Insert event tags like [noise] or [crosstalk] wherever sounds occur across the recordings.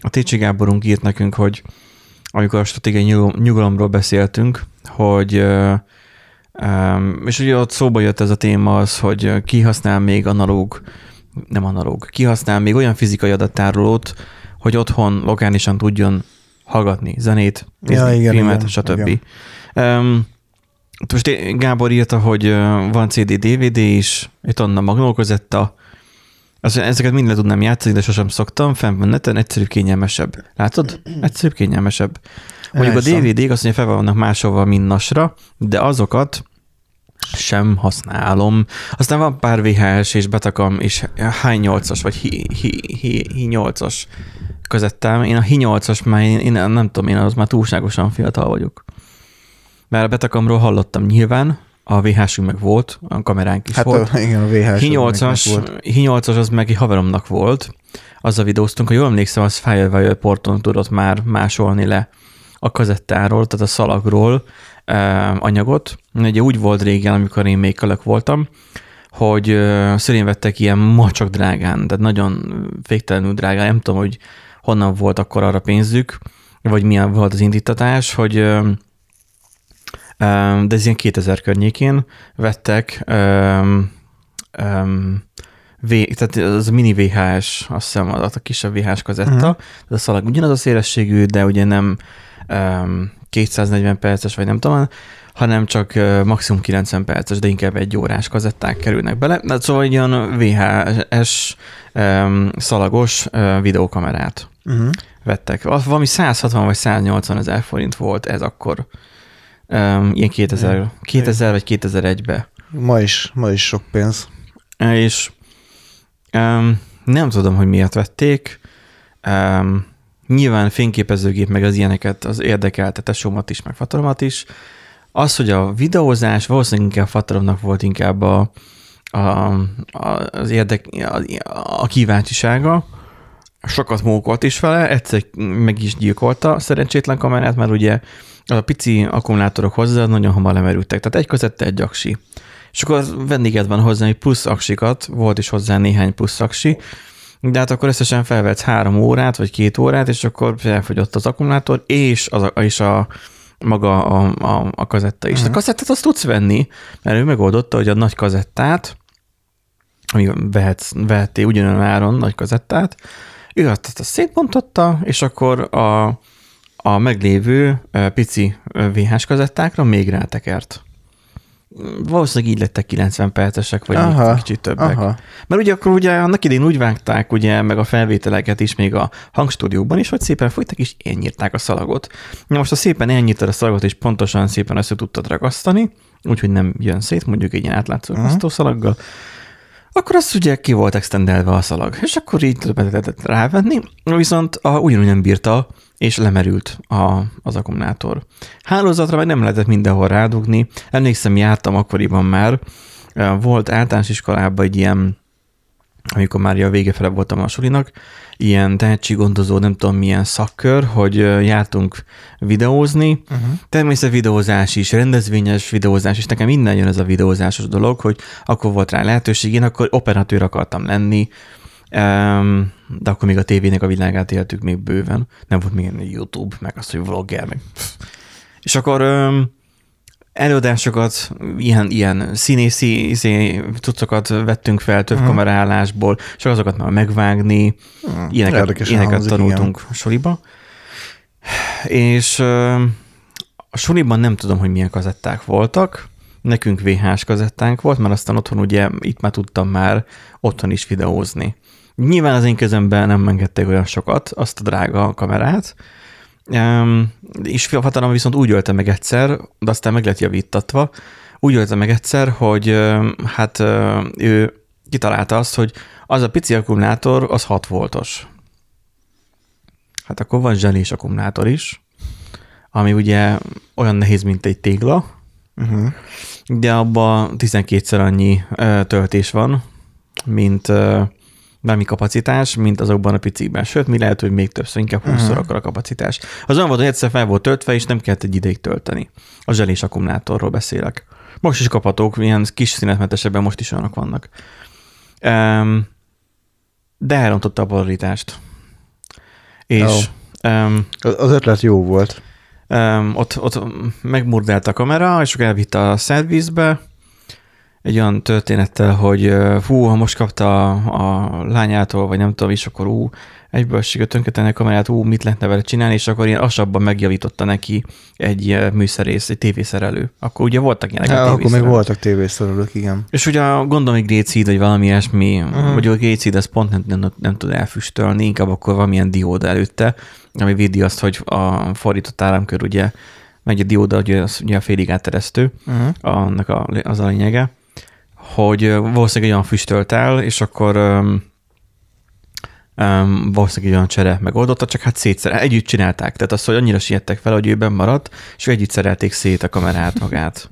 A Técsi Gáborunk írt nekünk, hogy amikor a stratégiai nyugalomról beszéltünk, hogy és ugye ott szóba jött ez a téma az, hogy ki használ még analóg, nem analóg, ki használ még olyan fizikai adattárolót, hogy otthon lokálisan tudjon hallgatni zenét, nézni ja, igen, filmet, igen, stb. Igen. Um, most Gábor írta, hogy van CD, DVD is, itt onnan magnókozetta, az, ezeket mind le tudnám játszani, de sosem szoktam, fenn van neten, egyszerűbb, kényelmesebb. Látod? Egyszerűbb, kényelmesebb. Mondjuk a DVD-k azt mondja, fel vannak máshova, mint nasra, de azokat sem használom. Aztán van pár VHS és Betacam és H8-as, vagy Hi8-as közettem. Én a Hi8-as már, én, én nem tudom, én az már túlságosan fiatal vagyok. Mert a Betacamról hallottam nyilván, a vhs meg volt, a kameránk is hát volt. A, igen, a VHS Hi8-as, Hi8-as az meg egy haveromnak volt, azzal videóztunk, hogy jól emlékszem, az Firewire porton tudott már másolni le a kazettáról, tehát a szalagról anyagot. Ugye úgy volt régen, amikor én még kölök voltam, hogy szerint vettek ilyen macsak drágán, tehát nagyon féktelenül drágán, nem tudom, hogy honnan volt akkor arra pénzük, vagy milyen volt az indítatás, hogy eh, de ez ilyen 2000 környékén vettek um, um, v, tehát az mini VHS, azt hiszem, az a kisebb VHS kazetta, uh-huh. a szalag ugyanaz a szélességű, de ugye nem um, 240 perces, vagy nem tudom, hanem csak uh, maximum 90 perces, de inkább egy órás kazetták kerülnek bele. De szóval egy olyan VHS um, szalagos uh, videókamerát uh-huh. vettek. Valami 160 vagy 180 ezer forint volt ez akkor. Um, ilyen 2000, 2000 vagy 2001-be. Ma is, ma is sok pénz. És um, nem tudom, hogy miért vették. Um, nyilván fényképezőgép meg az ilyeneket az érdekelte tesómat is, meg fatoromat is. Az, hogy a videózás valószínűleg inkább fatoromnak volt inkább a, a, a, az érdek, a, a kíváncsisága, sokat mókolt is vele, egyszer meg is gyilkolta szerencsétlen kamerát, mert ugye a pici akkumulátorok hozzá nagyon hamar lemerültek. Tehát egy között egy aksi. És akkor vendéged van hozzá egy plusz aksikat, volt is hozzá néhány plusz aksi, de hát akkor összesen felvetsz három órát, vagy két órát, és akkor elfogyott az akkumulátor, és, az, és a, maga a, a, a kazetta is. Uh-huh. A kazettát azt tudsz venni, mert ő megoldotta, hogy a nagy kazettát, ami vehetsz, vehettél ugyanolyan áron nagy kazettát, ő azt, azt szétbontotta, és akkor a, a meglévő pici VHS kazettákra még rátekert. Valószínűleg így lettek 90 percesek, vagy aha, kicsit többek. Aha. Mert ugye akkor ugye annak idén úgy vágták, ugye, meg a felvételeket is még a hangstúdióban is, hogy szépen folytak, és elnyírták a szalagot. Na most, ha szépen elnyírtad a szalagot, és pontosan szépen össze tudtad ragasztani, úgyhogy nem jön szét, mondjuk egy ilyen átlátszó uh-huh. szalaggal, akkor azt ugye ki volt extendelve a szalag, és akkor így lehetett rávenni, viszont a, ugyanúgy nem bírta, és lemerült a, az akkumulátor. Hálózatra meg nem lehetett mindenhol rádugni. Emlékszem, jártam akkoriban már, volt általános iskolában egy ilyen, amikor már a vége fele voltam a sulinak, ilyen tehetséggondozó, nem tudom milyen szakkör, hogy jártunk videózni. Uh-huh. Természetesen videózás is, rendezvényes videózás is, nekem minden jön ez a videózásos dolog, hogy akkor volt rá lehetőség, én akkor operatőr akartam lenni, de akkor még a tévének a világát éltük még bőven. Nem volt még YouTube, meg az, hogy vlogger, meg... És akkor előadásokat, ilyen, ilyen színészi izé, cuccokat vettünk fel több uh-huh. kamerálásból, és azokat már megvágni, uh-huh. ilyeneket, ilyeneket tanultunk igen. a soliba. És uh, a soliban nem tudom, hogy milyen kazetták voltak, nekünk VHS kazettánk volt, mert aztán otthon ugye itt már tudtam már otthon is videózni. Nyilván az én kezemben nem engedték olyan sokat, azt a drága kamerát, Um, és hatalom viszont úgy ölte meg egyszer, de aztán meg lett javítatva, úgy ölte meg egyszer, hogy hát ő kitalálta azt, hogy az a pici akkumulátor az 6 voltos. Hát akkor van zselés akkumulátor is, ami ugye olyan nehéz, mint egy tégla, uh-huh. de abban 12-szer annyi töltés van, mint bármi kapacitás, mint azokban a picikben. Sőt, mi lehet, hogy még többször, inkább 20 uh-huh. akkor a kapacitás. Az olyan volt, hogy egyszer fel volt töltve, és nem kellett egy ideig tölteni. A zselés akkumulátorról beszélek. Most is kaphatók, ilyen kis színetmetesebben most is olyanok vannak. Um, de elrontotta a polaritást. És um, Az ötlet jó volt. um, ott, ott megmurdált a kamera, és akkor elvitte a szendvízbe, egy olyan történettel, hogy fú, ha most kapta a, a lányától, vagy nem tudom is, akkor ú, egyből sikerült tönkretenni a kamerát, ú, mit lehetne vele csinálni, és akkor ilyen asabban megjavította neki egy műszerész, egy tévészerelő. Akkor ugye voltak ilyenek Ja, akkor még voltak tévészerelők, igen. És ugye gondolom, hogy Grécid, vagy valami ilyesmi, uh-huh. vagy a Grécid, ez pont nem, nem, nem tud elfüstölni, inkább akkor valamilyen dióda előtte, ami védi azt, hogy a fordított áramkör ugye, megy a dióda, ugye, az ugye a félig átteresztő, Uh-huh. annak a, az a lényege, hogy valószínűleg olyan füstölt el, és akkor um, um, valószínűleg olyan csere megoldotta, csak hát szétszer, együtt csinálták. Tehát azt, hogy annyira siettek fel, hogy ő maradt, és együtt szerelték szét a kamerát magát.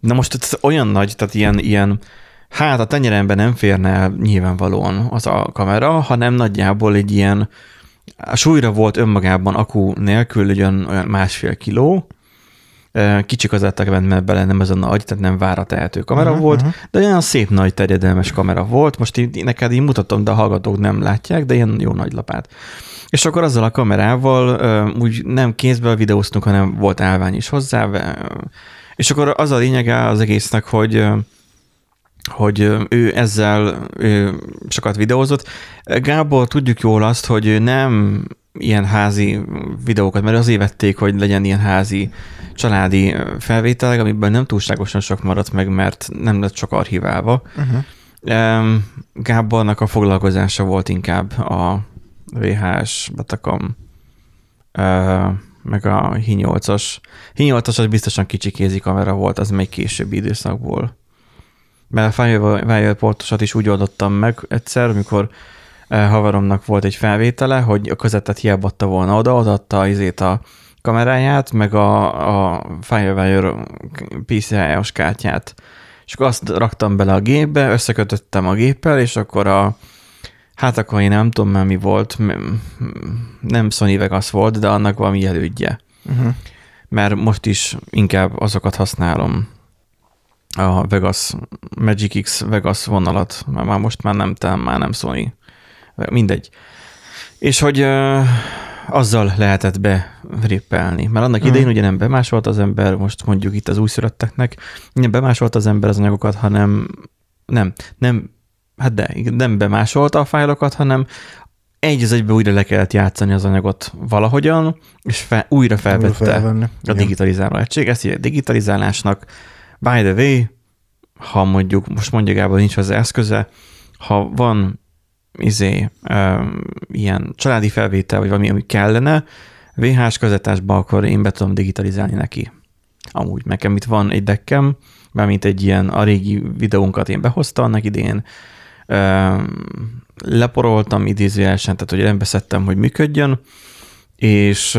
Na most ez olyan nagy, tehát ilyen, ilyen hát a tenyeremben nem férne nyilvánvalóan az a kamera, hanem nagyjából egy ilyen, a súlyra volt önmagában akku nélkül egy olyan, olyan másfél kiló, kicsik az ettek benne bele, nem ez a nagy, tehát nem vára tehető kamera uh-huh, volt, uh-huh. de olyan szép nagy terjedelmes kamera volt, most így, neked így mutatom, de a hallgatók nem látják, de ilyen jó nagy lapát. És akkor azzal a kamerával úgy nem kézből videóztunk, hanem volt állvány is hozzá, és akkor az a lényege az egésznek, hogy hogy ő ezzel ő sokat videózott. Gábor, tudjuk jól azt, hogy ő nem ilyen házi videókat, mert azért vették, hogy legyen ilyen házi családi felvételek, amiből nem túlságosan sok maradt meg, mert nem lett sok archiválva. Uh-huh. Gábornak a foglalkozása volt inkább a VHS, Batakom, ö, meg a Hi8-as. Hi8-as az biztosan kicsi kézi kamera volt, az még későbbi időszakból. Mert a Firewire portosat is úgy oldottam meg egyszer, amikor eh, haveromnak volt egy felvétele, hogy a közvetet hiába adta volna oda, odaadta izét a kameráját, meg a, a Firewire PCI-os kártyát. És akkor azt raktam bele a gépbe, összekötöttem a géppel, és akkor a Hát akkor én nem tudom már mi volt, nem Sony Vegas volt, de annak valami elődje. Uh-huh. Mert most is inkább azokat használom, a Vegas, Magic X Vegas vonalat, mert már most már nem, te, már nem Sony. Mindegy. És hogy ö, azzal lehetett berippelni. Mert annak Mhm. idején ugye nem bemásolt az ember, most mondjuk itt az újszülötteknek, nem bemásolt az ember az anyagokat, hanem nem, nem, hát de, nem bemásolta a fájlokat, hanem egy az egybe újra le kellett játszani az anyagot valahogyan, és fe, újra felvette Felvenni. a digitalizáló egység. Ezt hívják digitalizálásnak. By the way, ha mondjuk, most mondja Gábor, nincs hozzá eszköze, ha van izé, um, ilyen családi felvétel, vagy valami, ami kellene, VHS kazettásba, akkor én be tudom digitalizálni neki. Amúgy nekem itt van egy dekkem, mármint egy ilyen, a régi videónkat én behoztam annak idén, um, leporoltam idézőjelesen, tehát hogy rendbeszedtem, hogy működjön, és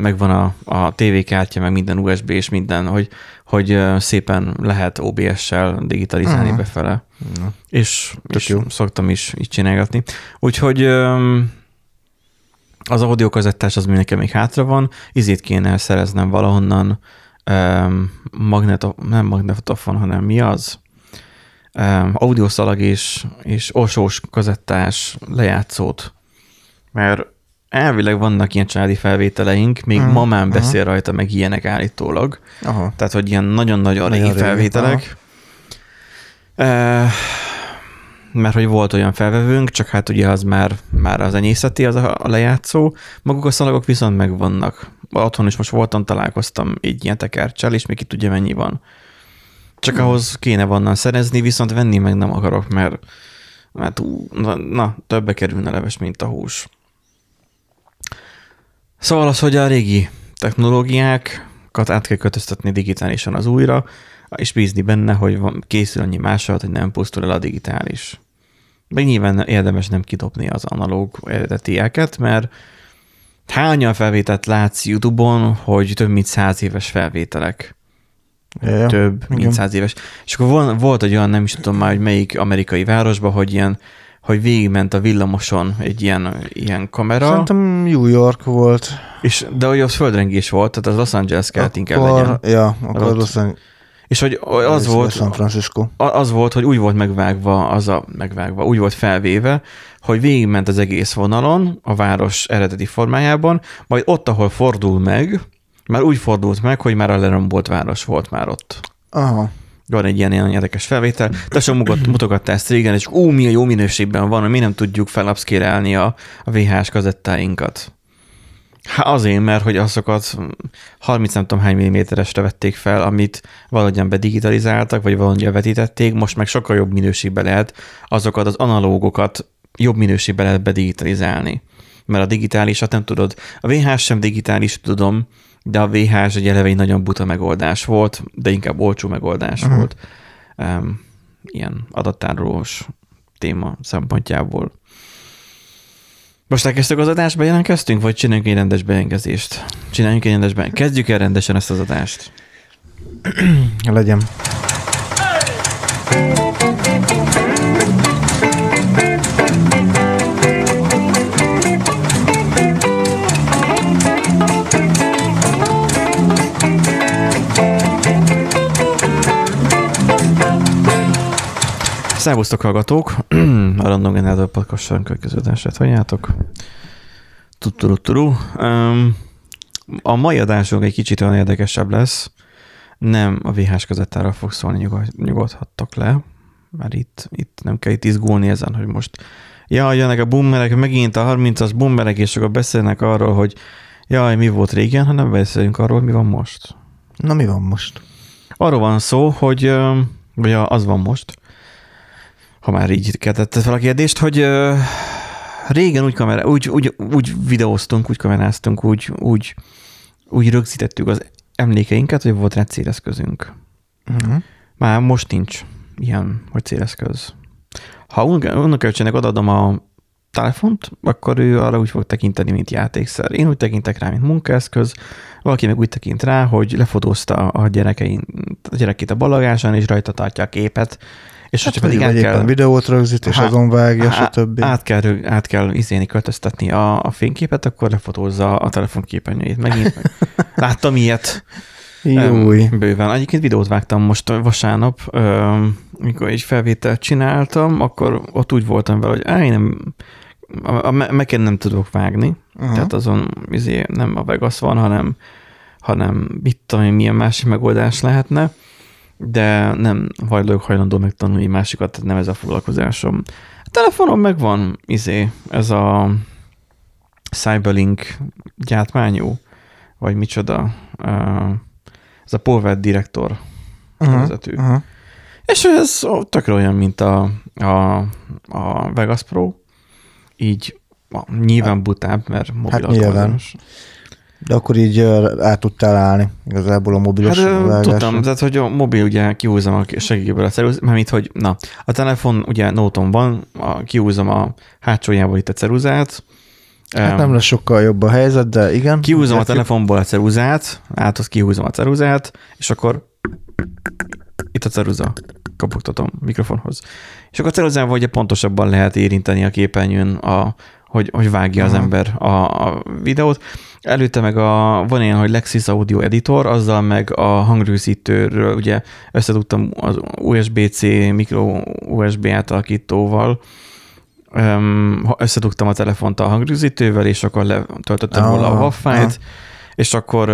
megvan a, a TV-kártya, meg minden USB és minden, hogy, hogy szépen lehet OBS-sel digitalizálni Aha. befele. Na. És, és jó. szoktam is így csinálgatni. Úgyhogy az audiokazettás az még nekem még hátra van, izét kéne szereznem valahonnan, um, magneto, nem magnetofon, hanem mi az? Um, audioszalag és, és orsós kazettás lejátszót, mert elvileg vannak ilyen családi felvételeink, még Mhm, mamám aha. beszél rajta, meg ilyenek állítólag. Aha. Tehát, hogy ilyen nagyon-nagyon Nagyon régi felvételek. Uh, mert hogy volt olyan felvevőnk, csak hát ugye az már, már az enyészeti, az a, lejátszó. Maguk a szalagok viszont megvannak. Otthon is most voltam, találkoztam egy ilyen tekercsel, és még ki tudja mennyi van. Csak Hmm. ahhoz kéne vannan szerezni, viszont venni meg nem akarok, mert, mert ú, na, na, többe kerülne leves, mint a hús. Szóval az, hogy a régi technológiákat át kell kötöztetni digitálisan az újra, és bízni benne, hogy van, készül annyi másolat, hogy nem pusztul el a digitális. Meg nyilván érdemes nem kidobni az analóg eredetieket, mert hányan felvételt látsz YouTube-on, hogy több mint száz éves felvételek. Ja. Több, igen. mint száz éves. És akkor volt egy olyan, nem is tudom már, hogy melyik amerikai városban, hogy ilyen, hogy végigment a villamoson egy ilyen, ilyen kamera. Szerintem New York volt. És, de hogy az földrengés volt, tehát az Los Angeles kellett inkább legyen. Ja, akkor Ott- Los Angeles. És hogy az volt, San Francisco. az volt, hogy úgy volt megvágva, az a megvágva, úgy volt felvéve, hogy végigment az egész vonalon, a város eredeti formájában, majd ott, ahol fordul meg, már úgy fordult meg, hogy már a lerombolt város volt már ott. Aha. Van egy ilyen, ilyen érdekes felvétel. Tesó mutogatta ezt régen, és ú, mi a jó minőségben van, mi nem tudjuk felapszkérelni a, a VHS kazettáinkat. Hát azért, mert hogy azokat 30 nem tudom hány milliméteresre vették fel, amit valahogyan bedigitalizáltak, vagy valahogyan vetítették, most meg sokkal jobb minőségben lehet azokat az analógokat jobb minőségben lehet bedigitalizálni. Mert a digitálisat nem tudod. A VHS sem digitális, tudom, de a VHS egy eleve egy nagyon buta megoldás volt, de inkább olcsó megoldás uh-huh. volt. Um, ilyen adattárolós téma szempontjából. Most elkezdtük az adást, bejelentkeztünk, vagy csináljunk egy rendes bejelentkezést? Csináljunk egy rendes bejelentkezést. Kezdjük el rendesen ezt az adást. Legyen. Szervusztok, hallgatók! [clears throat] a Random Generator Podcast során következő adását. Tutturuturu. Um, a mai adásunk egy kicsit olyan érdekesebb lesz. Nem a VHS kazettára fog szólni, nyugod, nyugodhattok le, mert itt, itt nem kell itt izgulni ezen, hogy most jaj, jönnek a boomerek, megint a 30-as boomerek, és akkor beszélnek arról, hogy jaj, mi volt régen, hanem beszélünk arról, mi van most. Na mi van most? Arról van szó, hogy, vagy az van most, ha már így kezdett fel a kérdést, hogy ö, régen úgy, kamera, úgy, úgy, úgy videóztunk, úgy kameráztunk, úgy, úgy, úgy rögzítettük az emlékeinket, hogy volt rá céleszközünk. Uh-huh. Már most nincs ilyen, hogy céleszköz. Ha unoka- unokaöcsének odaadom a telefont, akkor ő arra úgy fog tekinteni, mint játékszer. Én úgy tekintek rá, mint munkaeszköz, valaki meg úgy tekint rá, hogy lefotózta a, gyerekein, a gyerekét a balagásán, és rajta tartja a képet, és Hát hogyha pedig pedig át kell, videót rögzít, és Há- azon vágja, stb. át kell, át kell izéni, költöztetni a, a fényképet, akkor lefotózza a telefon képernyőjét. Megint meg. [laughs] láttam ilyet. Júj. Bőven. Egyébként videót vágtam most vasárnap, mikor egy felvételt csináltam, akkor ott úgy voltam vele, hogy á, én nem, a, a Mac-en nem tudok vágni, uh-huh. tehát azon izé, nem a Vegas van, hanem, hanem mit tudom milyen másik megoldás lehetne, de nem vagyok hajlandó megtanulni másikat, tehát nem ez a foglalkozásom. A telefonon megvan izé, ez a Cyberlink gyártmányú, vagy micsoda, ez a Power Director Aha, vezető. aha. És ez tökre olyan, mint a, a, a Vegas Pro, így nyilván butább, mert mobil Hát. De akkor így át tudtál állni igazából a mobilos Hát vágásra. tudtam, tehát hogy a mobil ugye kihúzom a segítőből a ceruz, mert hogy na, a telefon ugye nóton van, a, kihúzom a hátsójából itt a ceruzát, Hát Em, nem lesz sokkal jobb a helyzet, de igen. Kihúzom a telefonból a ceruzát, át kihúzom a ceruzát, és akkor itt a ceruza, kopogtatom mikrofonhoz. És akkor a ceruzával ugye pontosabban lehet érinteni a képernyőn, a, hogy, hogy vágja az Aha. ember a, a videót. Előtte meg a, van ilyen, hogy Lexis Audio Editor, azzal meg a hangrögzítőről ugye összetudtam az USB-C mikro USB átalakítóval, összedugtam a telefont a hangrögzítővel, és akkor letöltöttem Ah, volna a WAV ah. és akkor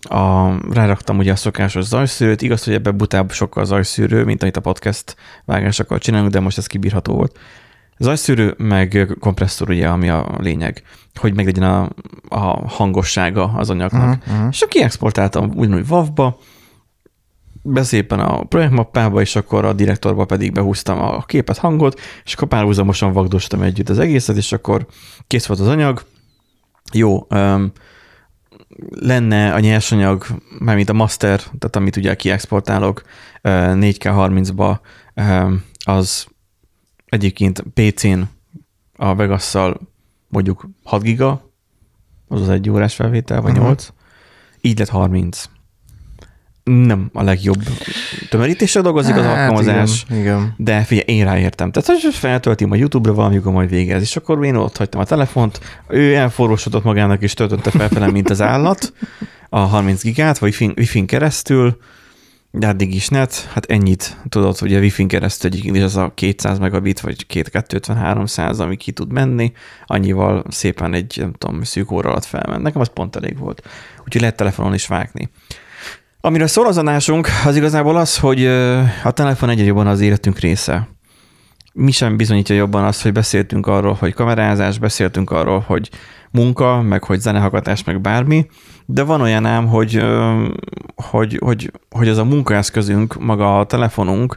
a, ráraktam ugye a szokásos zajszűrőt. Igaz, hogy ebben butább sokkal zajszűrő, mint amit a podcast vágásokkal csinálunk, de most ez kibírható volt. Zajszűrő, meg kompresszor ugye, ami a lényeg, hogy meglegyen a, a hangossága az anyagnak. Uh-huh, uh-huh. És akkor kiexportáltam ugyanúgy WAV-ba, beszépen a projektmappába, és akkor a direktorba pedig behúztam a képet, hangot, és akkor párhuzamosan vagdostam együtt az egészet, és akkor kész volt az anyag. Jó, um, lenne a nyersanyag, mármint a master, tehát amit ugye kiexportálok ö, 4K30-ba, um, az egyébként PC-n a Vegas-szal mondjuk 6 giga, az az egy órás felvétel, vagy Aha. 8, így lett 30. Nem a legjobb tömörítéssel dolgozik az Hát alkalmazás. Igen, igen. De figyelj, én ráértem. Tehát, hogy feltölti a YouTube-ra valamikor majd végez, és akkor én ott hagytam a telefont, ő elforrósodott magának, és töltötte felfelem, mint az állat, a 30 gigát, vagy Wi-Fi-n keresztül, De addig is net, hát ennyit tudod, hogy a Wi-Fi-n keresztül egyik is az a 200 megabit, vagy 250-300, ami ki tud menni, annyival szépen egy, nem tudom, szűk óra alatt felment. Nekem az pont elég volt. Úgyhogy lehet telefonon is vágni. Amiről szól az adásunk, az igazából az, hogy a telefon egyre jobban az életünk része. Mi sem bizonyítja jobban azt, hogy beszéltünk arról, hogy kamerázás, beszéltünk arról, hogy munka, meg hogy zenehallgatás, meg bármi, de van olyan ám, hogy, hogy, hogy, hogy az a munkaeszközünk, maga a telefonunk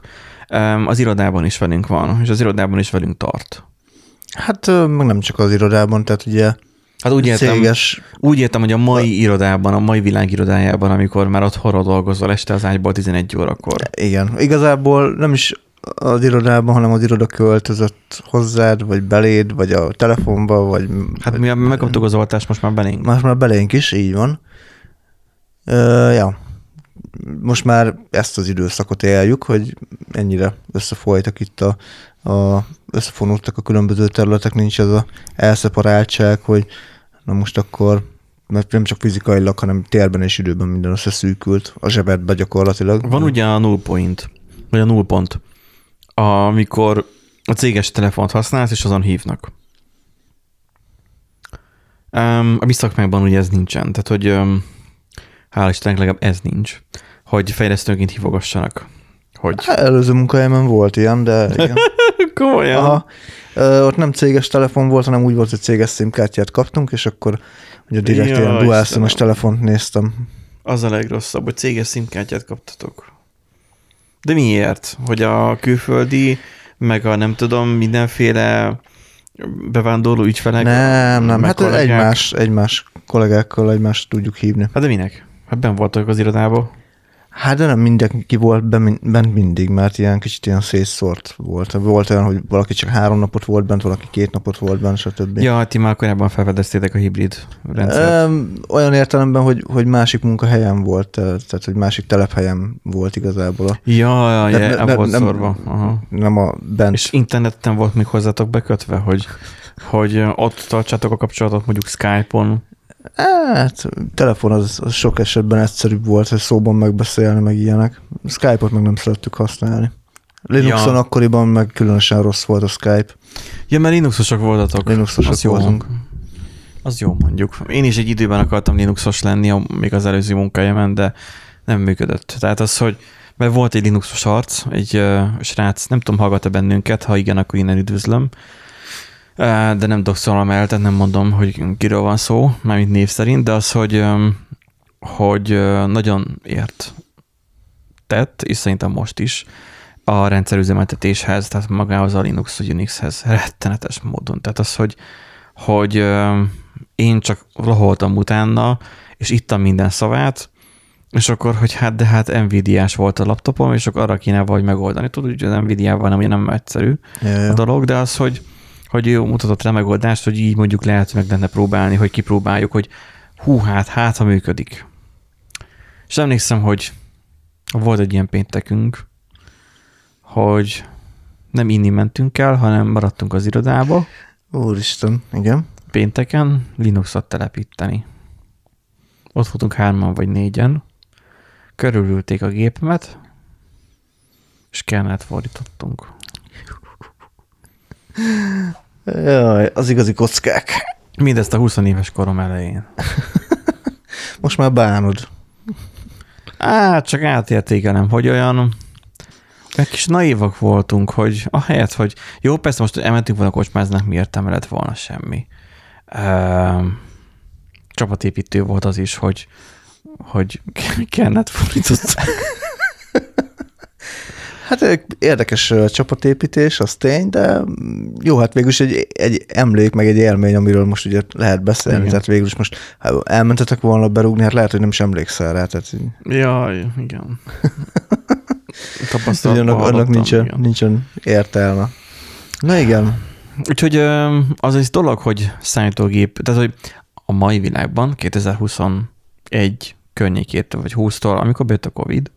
az irodában is velünk van, és az irodában is velünk tart. Hát meg nem csak az irodában, tehát ugye Hát úgy értem, céges, úgy értem, hogy a mai irodában, a mai világ irodájában, amikor már ott horror dolgozol este az ágyból 11 órakor. igen, igazából nem is az irodában, hanem az iroda költözött hozzád, vagy beléd, vagy a telefonba, vagy... Hát vagy, mi megkaptuk az oltást, most már belénk. Most már belénk is, így van. Ö, ja. Most már ezt az időszakot éljük, hogy ennyire összefolytak itt a, a összefonultak a különböző területek, nincs ez a elszeparáltság, hogy na most akkor mert nem csak fizikailag, hanem térben és időben minden összeszűkült a zsebedbe gyakorlatilag. Van ugye a null point, vagy a null pont, amikor a céges telefont használsz, és azon hívnak. Um, a mi szakmákban ugye ez nincsen, tehát hogy um, hál' Istennek legalább ez nincs, hogy fejlesztőnként hívogassanak. Hogy... Hát, előző munkahelyemen volt ilyen, de [laughs] igen. Komolyan? Aha. Ö, ott nem céges telefon volt, hanem úgy volt, hogy céges szimkártyát kaptunk, és akkor ugye direkt Jaj, ilyen dual telefont néztem. Az a legrosszabb, hogy céges szimkártyát kaptatok. De miért? Hogy a külföldi, meg a nem tudom, mindenféle bevándorló ügyfelek? nem, nem, hát kollégák? egymás, egymás kollégákkal egymást tudjuk hívni. Hát de minek? Hát ben voltak az irodában. Hát de nem mindenki volt ben- bent mindig, mert ilyen kicsit ilyen szétszórt volt. Volt olyan, hogy valaki csak három napot volt bent, valaki két napot volt bent, stb. Ja, ti már korábban felfedeztétek a hibrid rendszert. Olyan értelemben, hogy, hogy másik munkahelyen volt, tehát tehát, hogy másik telephelyen volt igazából. A, Ja, ja, Tehát ja, ne- volt nem- szorva. Aha. nem a bent. És interneten volt még hozzátok bekötve, hogy, hogy ott tartsátok a kapcsolatot mondjuk Skype-on. Hát, telefon az, az sok esetben egyszerűbb volt, hogy szóban megbeszélni, meg ilyenek. Skype-ot meg nem szerettük használni. Linuxon Ja. akkoriban meg különösen rossz volt a Skype. Ja, mert Linuxosok voltatok. Linuxosok Az jó. voltunk. Az jó mondjuk. Én is egy időben akartam Linuxos lenni, még az előző munkahelyemen, de nem működött. Tehát az, hogy mert volt egy Linuxos arc, egy uh, srác, nem tudom, hallgat-e bennünket, ha igen, akkor innen üdvözlöm. De nem dokszolom el, tehát nem mondom, hogy kiről van szó, mármint név szerint, de az, hogy, hogy nagyon ért tett, és szerintem most is, a rendszerüzemeltetéshez, tehát magához a Linux, a Unixhez rettenetes módon. Tehát az, hogy, hogy én csak laholtam utána, és ittam minden szavát, és akkor, hogy hát, de hát Nvidia-s volt a laptopom, és akkor arra kéne valahogy megoldani. Tudod, hogy az Nvidia-val nem, nem egyszerű Ja, a dolog, de az, hogy, hogy jó mutatott rá megoldást, hogy így mondjuk lehet meg lenne próbálni, hogy kipróbáljuk, hogy hú, hát, hát, ha működik. És emlékszem, hogy volt egy ilyen péntekünk, hogy nem inni mentünk el, hanem maradtunk az irodába Úristen, igen. pénteken Linuxot telepíteni. Ott voltunk hárman vagy négyen, körülülték a gépemet, és kernelt fordítottunk. [laughs] Jaj, az igazi kockák. Mindezt a 20 éves korom elején. [laughs] Most már bánod. Á, csak átértékelem, hogy olyan egy kis naívak voltunk, hogy ahelyett, hogy jó, persze most elmentünk volna kocsmáznak, mi értelme lett volna semmi. Uh, csapatépítő volt az is, hogy hogy [laughs] kellett fordított. Hát érdekes csapatépítés, az tény, de jó, hát végül is egy, egy emlék, meg egy élmény, amiről most ugye lehet beszélni, Igen. Tehát végül is most ha elmentetek volna berúgni, hát lehet, hogy nem is emlékszel rá, tehát Jaj, igen. [laughs] Tapasztalatban annak, annak nincsen, igen. nincsen értelme. Na igen, Úgyhogy az egy dolog, hogy számítógép, tehát hogy a mai világban, 2021 környékétől, vagy 20-tól, amikor bejött a Covid,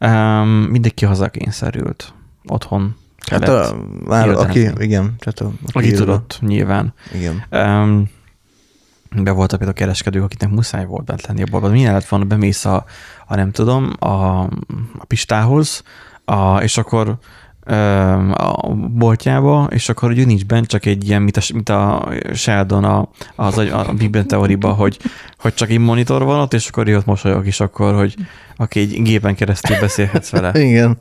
um, mindenki hazakényszerült. Otthon hát kellett. a, már aki, igen, tehát a, aki írva. tudott, nyilván. Igen. Um, be voltak például kereskedők, akiknek muszáj volt bent lenni a boltban. Milyen lett volna, bemész a, a nem tudom, a, a pistához, a, és akkor a boltjába, és akkor ugye nincs bent, csak egy ilyen, mint a, mint a Sheldon a, az, a Big Bang teóriban, hogy, hogy csak egy monitor van ott, és akkor jött mosolyog is akkor, hogy aki egy gépen keresztül beszélhetsz vele. [laughs] Igen.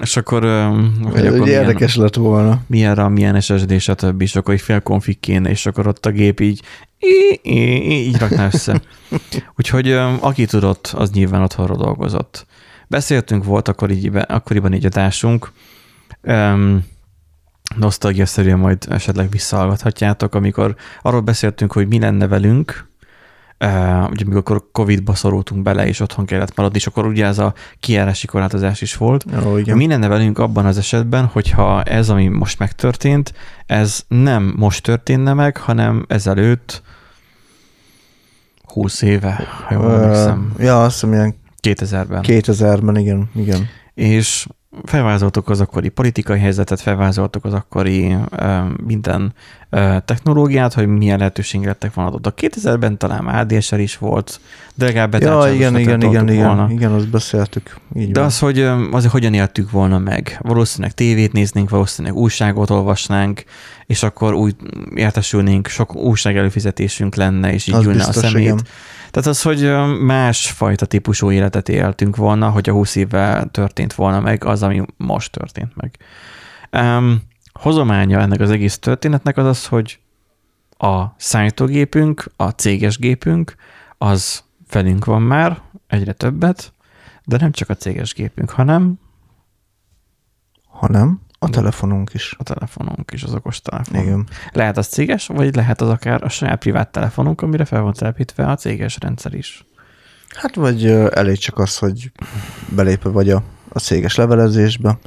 És akkor, hogy akkor milyen, érdekes lett volna. Milyen RAM, milyen SSD, stb. És akkor egy fél konfig kéne, és akkor ott a gép így így, rakná össze. [laughs] Úgyhogy aki tudott, az nyilván otthonról dolgozott. Beszéltünk, volt akkor így, akkoriban így adásunk, um, nosztalgia-szerűen majd esetleg visszahallgathatjátok, amikor arról beszéltünk, hogy mi lenne velünk, uh, ugye amikor Covid-ba szorultunk bele, és otthon kellett maradni, és akkor ugye ez a kiárási korlátozás is volt. Ó, igen. Mi lenne velünk abban az esetben, hogyha ez, ami most megtörtént, ez nem most történne meg, hanem ezelőtt 20 éve, ha jól emlékszem. Ja, azt hiszem ilyen 2000-ben. 2000-ben, igen, igen. És felvázoltuk az akkori politikai helyzetet, felvázoltuk az akkori uh, minden uh, technológiát, hogy milyen lehetőségek lettek volna ott. A 2000-ben talán ADSL is volt, de legalább Ja, igen, igen, igen, igen, igen, azt beszéltük. Így de van. az, hogy azért hogyan éltük volna meg. Valószínűleg tévét néznénk, valószínűleg újságot olvasnánk, és akkor úgy értesülnénk, sok újság előfizetésünk lenne, és így az ülne biztos, a szemét. Igen tehát az, hogy másfajta típusú életet éltünk volna, hogy a 20 évvel történt volna meg az, ami most történt meg. Um, hozománya ennek az egész történetnek az az, hogy a számítógépünk, a céges gépünk, az velünk van már, egyre többet, de nem csak a céges gépünk, hanem hanem a telefonunk is. A telefonunk is, az okos telefon. Igen. Lehet az céges, vagy lehet az akár a saját privát telefonunk, amire fel van telepítve a céges rendszer is. Hát vagy elég csak az, hogy belépve vagy a, a céges levelezésbe,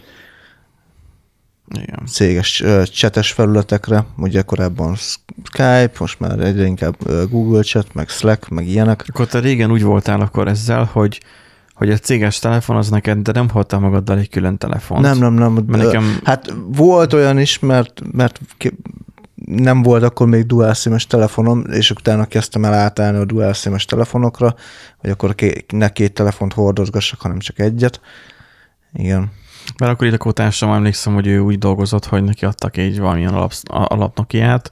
igen. céges csetes felületekre, ugye korábban Skype, most már egyre inkább Google Chat, meg Slack, meg ilyenek. Akkor te régen úgy voltál akkor ezzel, hogy hogy a céges telefon az neked, de nem hordtál magaddal egy külön telefont. Nem, nem, nem. Mert nekem... Hát volt olyan is, mert, mert nem volt akkor még dual SIM-es telefonom, és utána kezdtem el átállni a dual SIM-es telefonokra, hogy akkor ne két telefont hordozgassak, hanem csak egyet. Igen. Mert akkor itt a társam emlékszem, hogy ő úgy dolgozott, hogy neki adtak egy valamilyen alap, alapnokiát,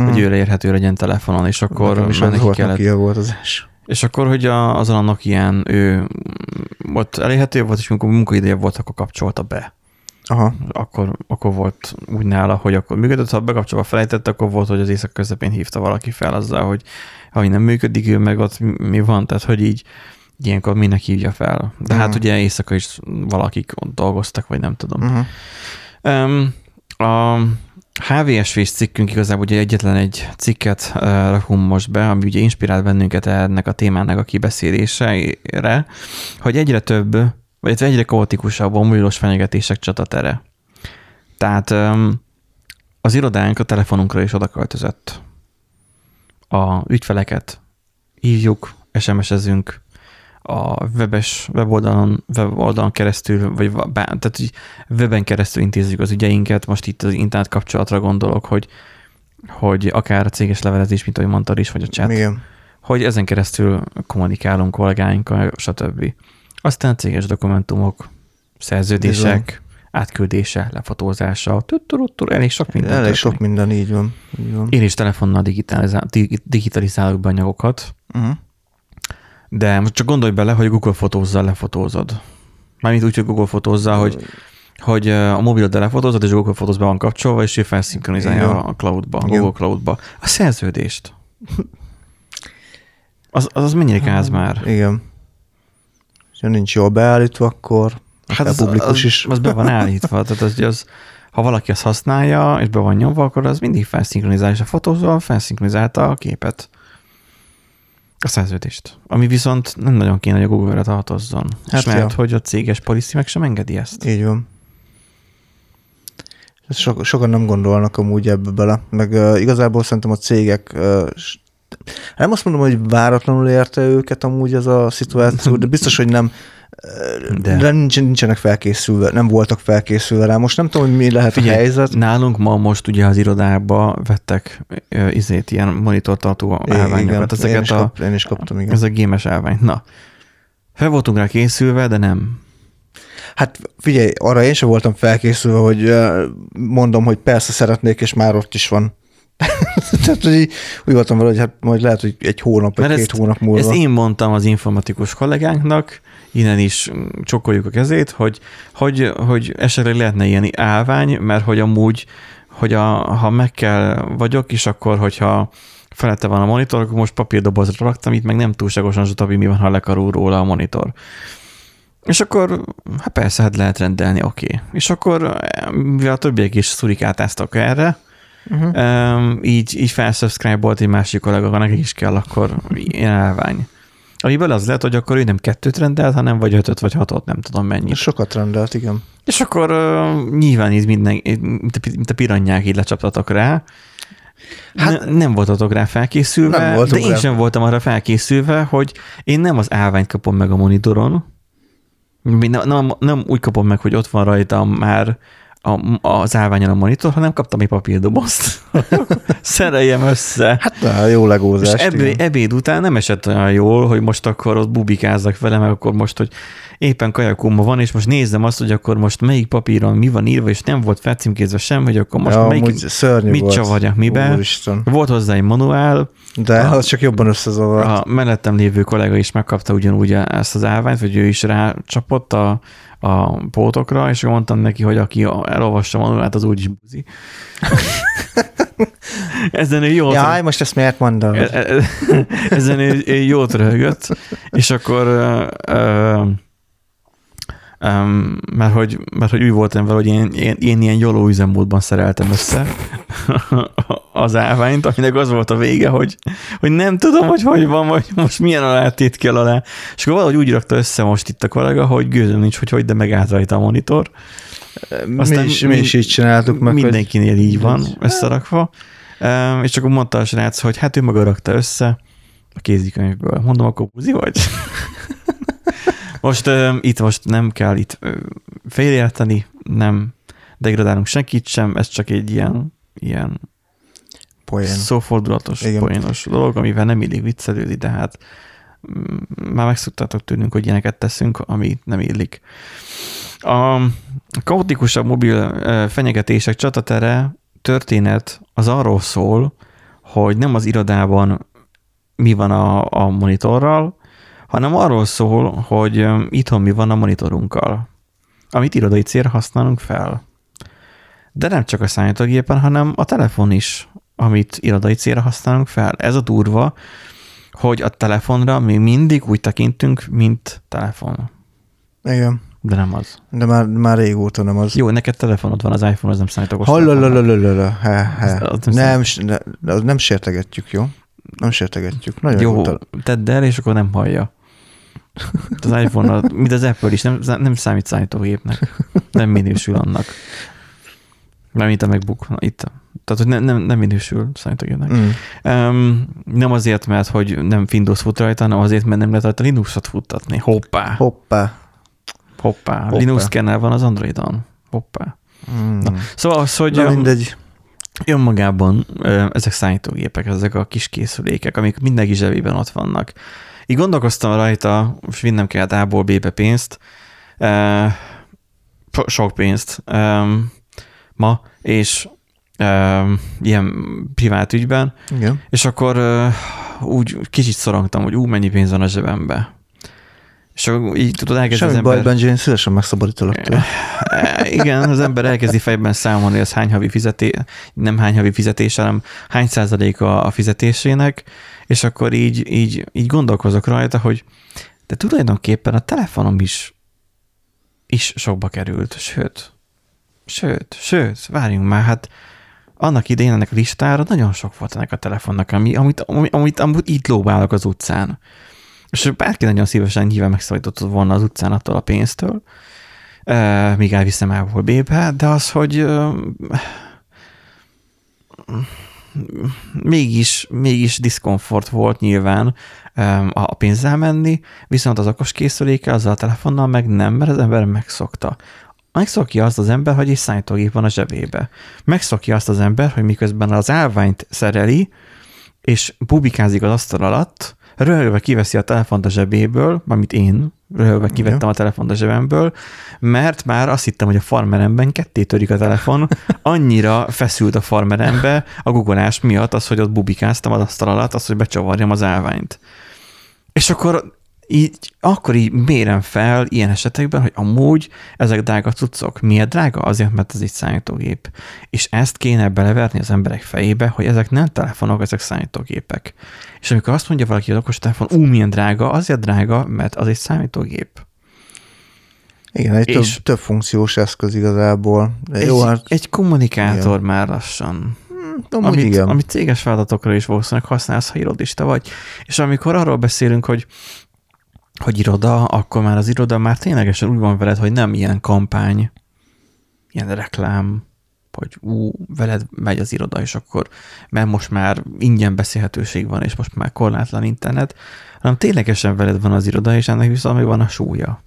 mm. hogy ő elérhető legyen telefonon, és akkor Nekem is neki volt kellett... Volt az első. És akkor, hogy a, azon annak ilyen, ő ott elérhető volt, és amikor munkaideje volt, akkor kapcsolta be. Aha. Akkor, akkor volt úgy nála, hogy akkor működött, ha bekapcsolva felejtett, akkor volt, hogy az éjszak közepén hívta valaki fel azzal, hogy ha nem működik, ő meg ott mi van, tehát hogy így ilyenkor minek hívja fel. De uh-huh. hát ugye éjszaka is valakik ott dolgoztak, vagy nem tudom. Uh-huh. Um, a, HVSV-s cikkünk igazából ugye egyetlen egy cikket rakunk most be, ami ugye inspirált bennünket ennek a témának a kibeszélésére, hogy egyre több, vagy egyre kaotikusabb a fenyegetések csatatere. Tehát az irodánk a telefonunkra is oda költözött. A ügyfeleket hívjuk, SMS-ezünk, a webes weboldalon, weboldalon keresztül, vagy tehát így weben keresztül intézzük az ügyeinket, most itt az internet kapcsolatra gondolok, hogy, hogy akár a céges levelezés, mint ahogy mondtad is, vagy a chat, Igen. hogy ezen keresztül kommunikálunk kollégáinkkal, stb. Aztán a céges dokumentumok, szerződések, Bizony. átküldése, lefotózása, tutturuttur, elég sok minden. Elég történik. sok minden, így van. Így van. Én is telefonnal digitalizál, digitalizálok be anyagokat, uh-huh. De most csak gondolj bele, hogy Google fotózzal lefotózod. Mármint úgy, hogy Google fotózzal, hogy, hogy a mobiloddal lefotózod, és Google Fotóz be van kapcsolva, és ő felszinkronizálja a cloudba, a Google Cloudba. A szerződést. Az, az, az mennyire gáz már? Igen. Ha nincs jól beállítva, akkor hát az, publikus az, is. Az be van állítva. Tehát az, az, ha valaki azt használja, és be van nyomva, akkor az mindig felszinkronizálja, és a fotózóval felszinkronizálta a képet. A szerződést. Ami viszont nem nagyon kéne, hogy a Google-re tartozzon. Hát mert ja. hogy a céges policy meg sem engedi ezt. Így van. So, sokan nem gondolnak amúgy ebbe bele. Meg uh, igazából szerintem a cégek uh, nem azt mondom, hogy váratlanul érte őket amúgy ez a szituáció, de biztos, hogy nem de, de nincsen, nincsenek felkészülve, nem voltak felkészülve rá. Most nem tudom, hogy mi lehet Figyelj, a helyzet. Nálunk ma most ugye az irodába vettek uh, izét, ilyen monitortartó állványokat. Ezeket én, is a, kap, én is kaptam, igen. Ez a gémes állvány. Na, fel voltunk rá készülve, de nem. Hát figyelj, arra én sem voltam felkészülve, hogy mondom, hogy persze szeretnék, és már ott is van. [laughs] Tehát, hogy úgy voltam vele, hogy hát majd lehet, hogy egy hónap, vagy Mert két ezt, hónap múlva. Ezt én mondtam az informatikus kollégánknak, innen is csokoljuk a kezét, hogy, hogy, hogy esetleg lehetne ilyen állvány, mert hogy amúgy, hogy a, ha meg kell vagyok, és akkor, hogyha felette van a monitor, akkor most papírdobozra raktam, itt meg nem túlságosan zsutabi, mi van, ha lekarul róla a monitor. És akkor, hát persze, hát lehet rendelni, oké. Okay. És akkor, mivel a többiek is szurikátáztak erre, uh-huh. így, így felszubscribe volt egy másik kollega, ha neki is kell, akkor ilyen elvány. Amiből az lehet, hogy akkor ő nem kettőt rendelt, hanem vagy ötöt, vagy hatot, nem tudom mennyi. Sokat rendelt, igen. És akkor uh, nyilván így minden, mint a, mint a piranyák így lecsaptatok rá. Hát, ne, nem voltatok rá felkészülve, nem de én rá. sem voltam arra felkészülve, hogy én nem az állványt kapom meg a monitoron, nem, nem, nem úgy kapom meg, hogy ott van rajta már a, az állványon a monitor, hanem kaptam egy papírdobozt. [laughs] Szereljem össze. Hát na, jó legózás. És ebéd, ebéd után nem esett olyan jól, hogy most akkor ott bubikázzak vele, meg akkor most, hogy éppen kajakóma van, és most nézem azt, hogy akkor most melyik papíron mi van írva, és nem volt felcímkézve sem, hogy akkor most ja, melyik, mit volt. csavarjak mibe. Úristen. Volt hozzá egy manuál. De a, az csak jobban összezavart. A mellettem lévő kollega is megkapta ugyanúgy ezt az állványt, vagy ő is rácsapott a, a pótokra, és mondtam neki, hogy aki elolvassa manuált, az úgyis buzi. [laughs] Ezen ő jót... Jaj, most ezt miért mondod? E- e- ezen ő jót röhögött, és akkor uh, Um, mert, hogy, mert hogy úgy voltam vele, hogy én, én, én ilyen jóló üzemmódban szereltem össze [laughs] az állványt, aminek az volt a vége, hogy, hogy nem tudom, hogy hogy van, vagy most milyen alátét kell alá. És akkor valahogy úgy rakta össze most itt a kollega, hogy gőzöm nincs, hogy hogy, de megállt rajta a monitor. Aztán mi is, mi is így csináltuk meg. Mindenkinél hogy... így van összerakva. Um, és akkor mondta a srác, hogy hát ő maga rakta össze a kézikönyvből. Mondom, akkor buzi vagy? Most uh, itt most nem kell itt uh, félreérteni, nem degradálunk senkit sem, ez csak egy ilyen, ilyen Poén. szófordulatos, Igen. poénos dolog, amivel nem illik viccelődni, de hát mm, már megszoktatok tőlünk, hogy ilyeneket teszünk, ami nem illik. A kaotikusabb mobil fenyegetések csatatere történet az arról szól, hogy nem az irodában mi van a, a monitorral, hanem arról szól, hogy itthon mi van a monitorunkkal, amit irodai célra használunk fel. De nem csak a számítógépen, hanem a telefon is, amit irodai célra használunk fel. Ez a durva, hogy a telefonra mi mindig úgy tekintünk, mint telefon. Igen. De nem az. De már, már régóta nem az. Jó, neked telefonod van, az iPhone az nem számít okos. Nem, nem, nem sértegetjük, jó? Nem sértegetjük. Nagyon jó, tedd el, és akkor nem hallja. Az iPhone, mint az Apple is, nem, nem számít számítógépnek. Nem minősül annak. Nem, mint a MacBook. Na, itt. Tehát, hogy nem, nem, nem minősül számítógépnek. Mm. Um, nem azért, mert hogy nem Windows fut rajta, hanem azért, mert nem lehet rajta Linuxot futtatni. Hoppá. Hoppá. Hoppá. Hoppá. Linux kernel van az Androidon. Hoppá. Mm. Na, szóval az, hogy... Na, mindegy. Önmagában ezek számítógépek, ezek a kis készülékek, amik mindenki zsebében ott vannak. Így gondolkoztam rajta, és vinnem kellett A-ból B-be pénzt, e, sok pénzt. E, ma, és e, ilyen privát ügyben, Igen. és akkor e, úgy kicsit szorongtam, hogy ú, mennyi pénz van a zsebembe. És akkor így tudod, elkezdi Semmi az ember... baj, Benji, én szívesen megszabadítalak [laughs] Igen, az ember elkezdi fejben számolni, ez hány havi fizetés, nem hány havi fizetés, hanem hány százaléka a fizetésének, és akkor így, így, így gondolkozok rajta, hogy de tulajdonképpen a telefonom is, is sokba került, sőt, sőt, sőt, várjunk már, hát annak idején ennek a listára nagyon sok volt ennek a telefonnak, ami, amit, amit, amit, amit itt lóbálok az utcán. És bárki nagyon szívesen nyilván megszabadított volna az utcán attól a pénztől, míg elviszem el B-be, de az, hogy mégis, mégis diszkomfort volt nyilván a pénzzel menni, viszont az okos készülékkel, azzal a telefonnal meg nem, mert az ember megszokta. Megszokja azt az ember, hogy egy szállítógép van a zsebébe. Megszokja azt az ember, hogy miközben az állványt szereli, és bubikázik az asztal alatt, röhögve kiveszi a telefont a zsebéből, amit én röhögve kivettem a telefont a zsebemből, mert már azt hittem, hogy a farmeremben ketté törik a telefon, [laughs] annyira feszült a farmerembe a guggolás miatt az, hogy ott bubikáztam az asztal alatt, az, hogy becsavarjam az állványt. És akkor így, akkor így mérem fel ilyen esetekben, hogy amúgy ezek drága cuccok. Miért drága? Azért, mert ez egy számítógép. És ezt kéne beleverni az emberek fejébe, hogy ezek nem telefonok, ezek számítógépek. És amikor azt mondja valaki, hogy okos telefon, ú, milyen drága, azért drága, mert az egy számítógép. Igen, egy több, több funkciós eszköz igazából. Egy, Jó, hát... egy kommunikátor igen. már lassan. Hmm, amit, igen. amit céges feladatokra is valószínűleg használsz, ha irodista vagy. És amikor arról beszélünk, hogy hogy iroda, akkor már az iroda már ténylegesen úgy van veled, hogy nem ilyen kampány, ilyen reklám, hogy ú, veled megy az iroda, és akkor, mert most már ingyen beszélhetőség van, és most már korlátlan internet, hanem ténylegesen veled van az iroda, és ennek viszont még van a súlya.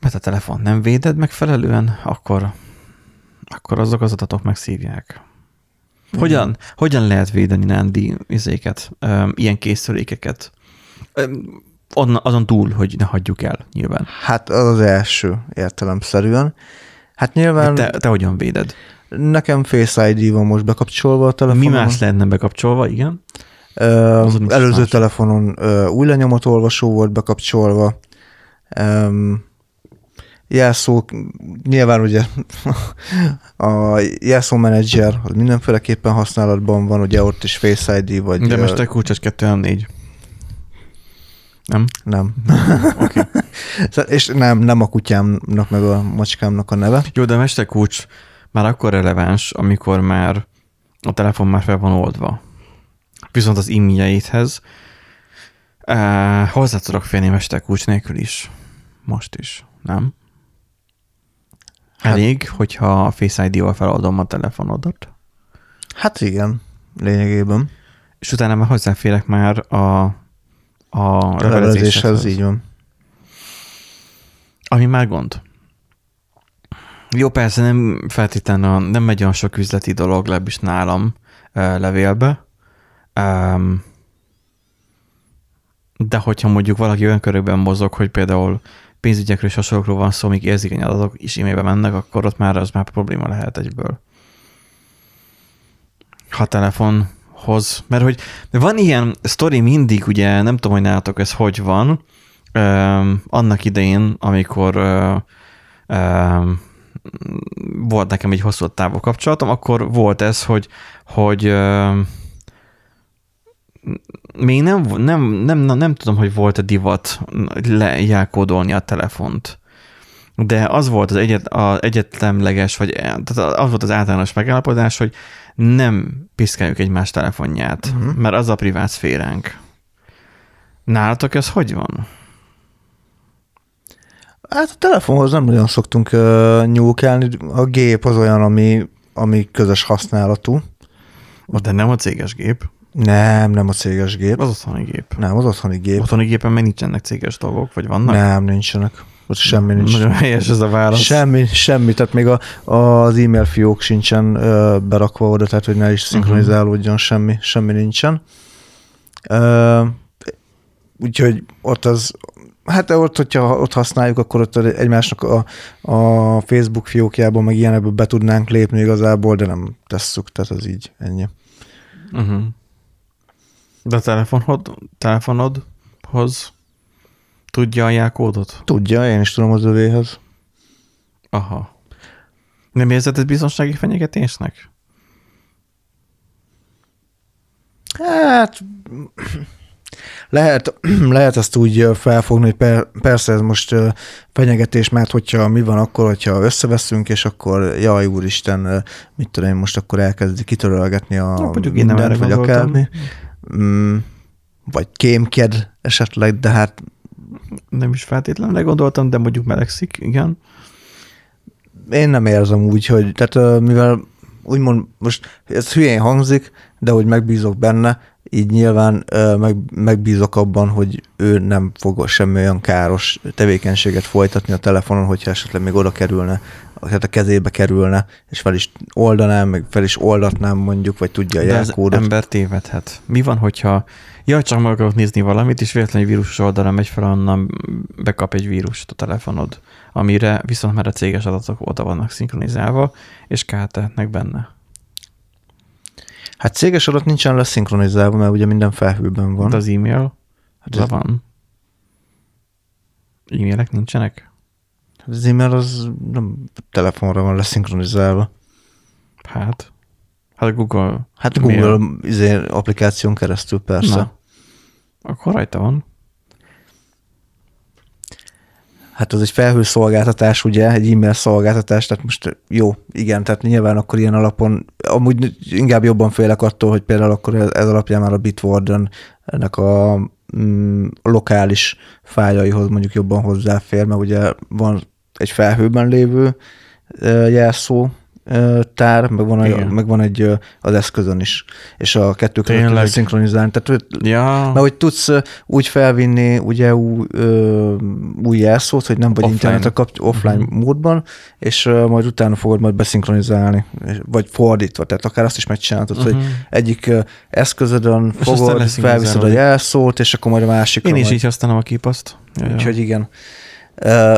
Mert a telefon nem véded megfelelően, akkor, akkor azok az adatok megszívják. Hogyan, hogyan lehet védeni Nandi izéket, ilyen készülékeket? Azon túl, hogy ne hagyjuk el, nyilván. Hát az az első értelemszerűen. Hát nyilván... Te, te hogyan véded? Nekem Face ID van most bekapcsolva a telefonon. Mi más lehetne bekapcsolva, igen? Ö, előző más. telefonon ö, új olvasó volt bekapcsolva. Ö, jelszó, nyilván ugye [laughs] a jelszó menedzser az mindenféleképpen használatban van, ugye ott is Face ID, vagy... De most a kulcs 2 nem? Nem. [laughs] Oké. Okay. és nem, nem a kutyámnak, meg a macskámnak a neve. Jó, de a mesterkulcs már akkor releváns, amikor már a telefon már fel van oldva. Viszont az e-mailjeihez uh, hozzá tudok férni mesterkulcs nélkül is. Most is, nem? Hát- Elég, hát, hogyha a Face ID-val feloldom a telefonodat. Hát igen, lényegében. És utána már hozzáférek már a a levelezéshez. így van. Ami már gond. Jó, persze nem feltétlenül nem megy olyan sok üzleti dolog, legalábbis nálam levélbe. De hogyha mondjuk valaki olyan körökben mozog, hogy például pénzügyekről és hasonlókról van szó, még érzékeny adatok is e mennek, akkor ott már az már probléma lehet egyből. Ha telefon hoz, mert hogy van ilyen sztori mindig, ugye nem tudom, hogy nálatok ez hogy van, um, annak idején, amikor uh, um, volt nekem egy hosszú távú kapcsolatom, akkor volt ez, hogy, hogy uh, még nem, nem, nem, nem, nem tudom, hogy volt a divat lejákódolni a telefont. De az volt az, egyet, az egyetlemleges, vagy tehát az volt az általános megállapodás, hogy nem piszkáljuk egymás telefonját, uh-huh. mert az a privát szféránk. Nálatok ez hogy van? Hát a telefonhoz nem nagyon szoktunk uh, nyúlkálni. A gép az olyan, ami, ami közös használatú. De nem a céges gép. Nem, nem a céges gép. Az otthoni gép. Nem, az otthoni gép. Otthoni gépen meg nincsenek céges dolgok, vagy vannak? Nem, nincsenek. Ott semmi nincs. Nagyon helyes ez a válasz. Semmi, semmi, tehát még a, az e-mail fiók sincsen ö, berakva oda, tehát hogy ne is szinkronizálódjon uh-huh. semmi, semmi nincsen. Ö, úgyhogy ott az, hát ott, hogyha ott használjuk, akkor ott egymásnak a, a Facebook fiókjában, meg ilyenekből be tudnánk lépni igazából, de nem tesszük, tehát az így ennyi. Uh-huh. De a telefonod, telefonodhoz Tudja a jelkódot? Tudja, én is tudom az övéhez. Aha. Nem érzed ez biztonsági fenyegetésnek? Hát lehet, lehet ezt úgy felfogni, hogy per, persze ez most fenyegetés, mert hogyha mi van akkor, hogyha összeveszünk, és akkor jaj, úristen, mit tudom én, most akkor elkezdi kitörölgetni a Na, mindent, én nem vagy akármi. Mm, vagy kémked esetleg, de hát nem is feltétlenül gondoltam, de mondjuk melegszik, igen. Én nem érzem úgy, hogy, tehát mivel úgymond most ez hülyén hangzik, de hogy megbízok benne, így nyilván meg, megbízok abban, hogy ő nem fog semmi olyan káros tevékenységet folytatni a telefonon, hogyha esetleg még oda kerülne, tehát a kezébe kerülne, és fel is oldanám, meg fel is oldatnám mondjuk, vagy tudja a De az jelkódot. ember tévedhet. Mi van, hogyha jaj, csak meg akarok nézni valamit, és véletlenül vírusos oldalra megy fel, onnan bekap egy vírust a telefonod, amire viszont már a céges adatok oda vannak szinkronizálva, és kártehetnek benne. Hát céges adat nincsen leszinkronizálva, mert ugye minden felhőben van. De az e-mail, Hát hát ez- van. E-mailek nincsenek? Az e-mail az nem telefonra van leszinkronizálva. Hát. Hát Google. Hát. Google izé, applikáción keresztül persze. Na. Akkor rajta van. Hát az egy felhőszolgáltatás, ugye, egy e-mail szolgáltatás, tehát most jó, igen, tehát nyilván akkor ilyen alapon, amúgy inkább jobban félek attól, hogy például akkor ez, alapján már a Bitwarden ennek a mm, lokális fájlaihoz mondjuk jobban hozzáfér, mert ugye van egy felhőben lévő jelszó tár, meg van, a, meg van egy az eszközön is, és a kettő között lehet szinkronizálni. Tehát hogy Ja, mert hogy tudsz úgy felvinni ugye új, ö, új jelszót, hogy nem vagy Offline. internetre offline Mhm. módban, és ö, majd utána fogod majd beszinkronizálni, vagy fordítva, tehát akár azt is megcsinálhatod, uh-huh. hogy Mhm. egyik eszközödön És fogod, felviszed a jelszót, és akkor majd a másikra én is majd. így használom a ja. Úgyhogy igen.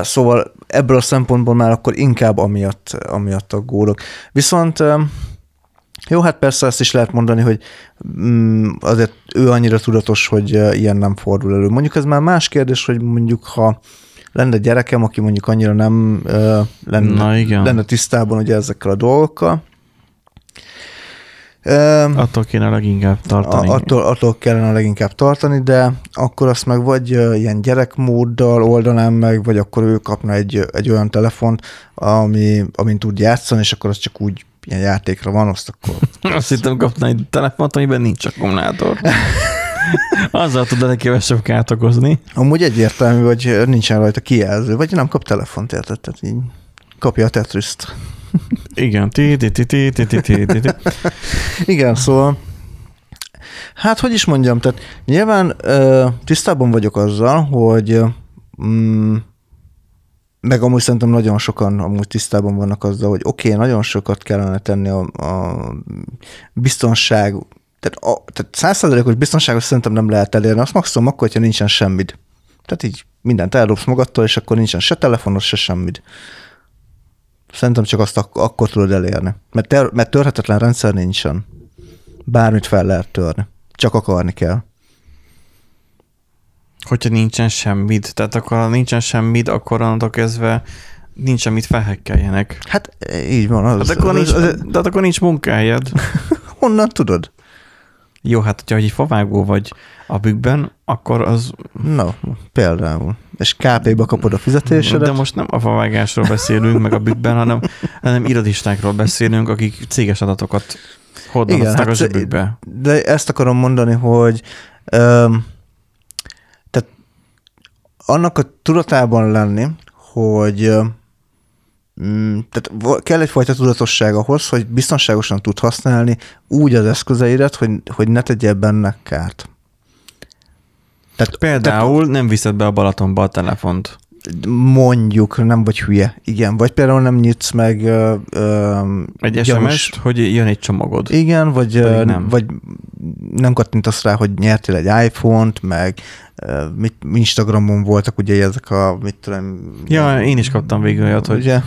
Szóval ebből a szempontból már akkor inkább amiatt, amiatt aggódok. Viszont jó, hát persze ezt is lehet mondani, hogy mm, azért ő annyira tudatos, hogy ilyen nem fordul elő. Mondjuk ez már más kérdés, hogy mondjuk ha lenne gyerekem, aki mondjuk annyira nem lenne, Na igen. lenne tisztában ugye ezekkel a dolgokkal, Um, Attól kéne leginkább tartani. attól, attól kellene leginkább tartani, de akkor azt meg vagy ilyen gyerekmóddal oldanám meg, vagy akkor ő kapna egy, egy olyan telefont, ami, amin tud játszani, és akkor az csak úgy ilyen játékra van, azt akkor... [laughs] Azt hittem kapna egy telefont, amiben nincs akkumulátor. [laughs] Azzal tud a legkevesebb kárt okozni. Amúgy egyértelmű, hogy nincsen rajta kijelző, vagy nem kap telefont, érted? Tehát így kapja a Tetris-t. Igen. Igen, szóval Hát, hogy is mondjam, tehát nyilván tisztában vagyok azzal, hogy mm, meg amúgy szerintem nagyon sokan amúgy tisztában vannak azzal, hogy oké, okay, nagyon sokat kellene tenni a, a biztonság, tehát, a, tehát százszerzelékos biztonságot szerintem nem lehet elérni, azt maximum akkor, hogyha nincsen semmid. Tehát így mindent eldobsz magadtól, és akkor nincsen se telefonos, se semmid. Szerintem csak azt ak- akkor tudod elérni. Mert, ter- mert törhetetlen rendszer nincsen. Bármit fel lehet törni. Csak akarni kell. Hogyha nincsen semmid, tehát akkor ha nincsen semmid, akkor onnantól kezdve nincs, amit felhekkeljenek. Hát így van. Az, Hát akkor az, nincs, az, az, de akkor nincs munkájad. [laughs] honnan tudod? Jó, hát hogyha egy favágó vagy a bükkben, akkor az... No, például. És KP-ba kapod a fizetésedet. De most nem a favágásról beszélünk, meg a bükkben, hanem, hanem irodistákról beszélünk, akik céges adatokat hordanak hát a zsebükbe. de ezt akarom mondani, hogy öm, tehát annak a tudatában lenni, hogy öm, tehát vo- kell egyfajta tudatosság ahhoz, hogy biztonságosan tud használni úgy az eszközeidet, hogy, hogy ne tegyél benne kárt. Tehát, Például nem viszed be a Balatonba a telefont. mondjuk, nem vagy hülye. Igen, vagy például nem nyitsz meg ö, ö, Egy SMS-t, hogy jön egy csomagod. Igen, vagy nem. nem. vagy nem kattintasz rá, hogy nyertél egy iPhone-t, meg ö, mit, Instagramon voltak ugye ezek a, mit tudom... Ja, én is kaptam végül olyat, hogy, Ugye,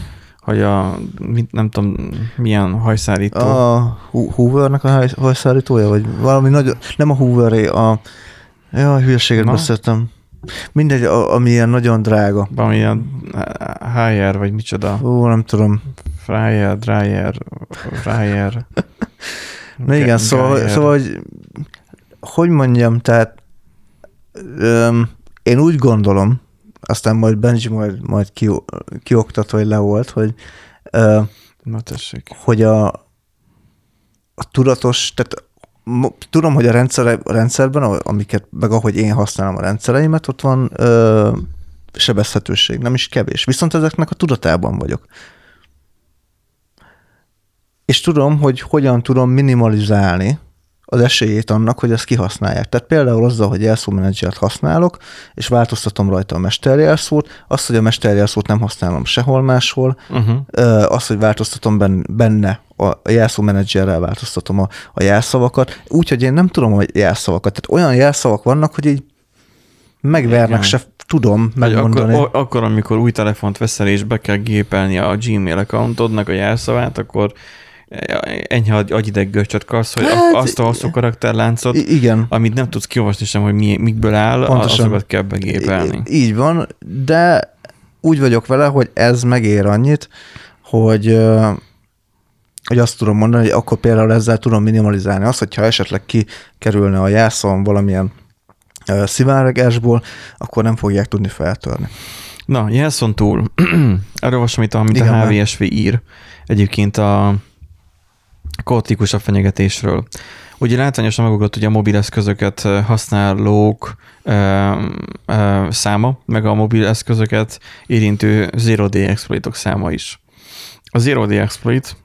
hogy a, mit, nem tudom, milyen hajszárító. a Hoovernek a haj- hajszállítója, vagy valami nagyon, nem a Hooveré, a, ja, a hülyeséget Na? beszéltem. Mindegy, a, ami ilyen nagyon drága. Valamilyen HR, vagy micsoda. Ó, nem tudom. Fryer, Dryer, Fryer. Na igen, szóval, szóval hogy, hogy mondjam, tehát öm, én úgy gondolom, aztán majd Benji majd, majd ki, kioktat, vagy leolt, hogy, ö, Na tessék. hogy a, a tudatos, tehát tudom, hogy a, rendszer, a rendszerben, amiket, meg ahogy én használom a rendszereimet, ott van ö, sebezhetőség, nem is kevés. Viszont ezeknek a tudatában vagyok. és tudom, hogy hogyan tudom minimalizálni az esélyét annak, hogy ezt kihasználják. Tehát például azzal, hogy jelszómenedzsert használok, és változtatom rajta a mesterjelszót, azt, hogy a mesterjelszót nem használom sehol máshol, uh-huh. azt, hogy változtatom benne a jelszómenedzserrel változtatom a, a jelszavakat, úgyhogy én nem tudom a jelszavakat. Tehát olyan jelszavak vannak, hogy így megvernek, Igen. se tudom megmondani. Akkor, akkor, amikor új telefont veszel és be kell gépelni a Gmail accountodnak a jelszavát, akkor enyhe agyideg görcsöt kapsz, hogy hát, azt a hosszú karakterláncot, igen. amit nem tudsz kiolvasni sem, hogy mi, mikből áll, Pontosan. azokat kell begépelni. Így van, de úgy vagyok vele, hogy ez megér annyit, hogy hogy azt tudom mondani, hogy akkor például ezzel tudom minimalizálni azt, hogyha esetleg kikerülne a jelszavam valamilyen szivárgásból, akkor nem fogják tudni feltörni. Na, jelszon túl. [clears throat] Erről most, amit, amit a HVSV ír. Egyébként a kaotikusabb fenyegetésről. Ugye látványosan megugrott ugye a mobileszközöket használók ö, ö, száma, meg a mobileszközöket érintő Zero Day exploitok száma is. A Zero Day exploit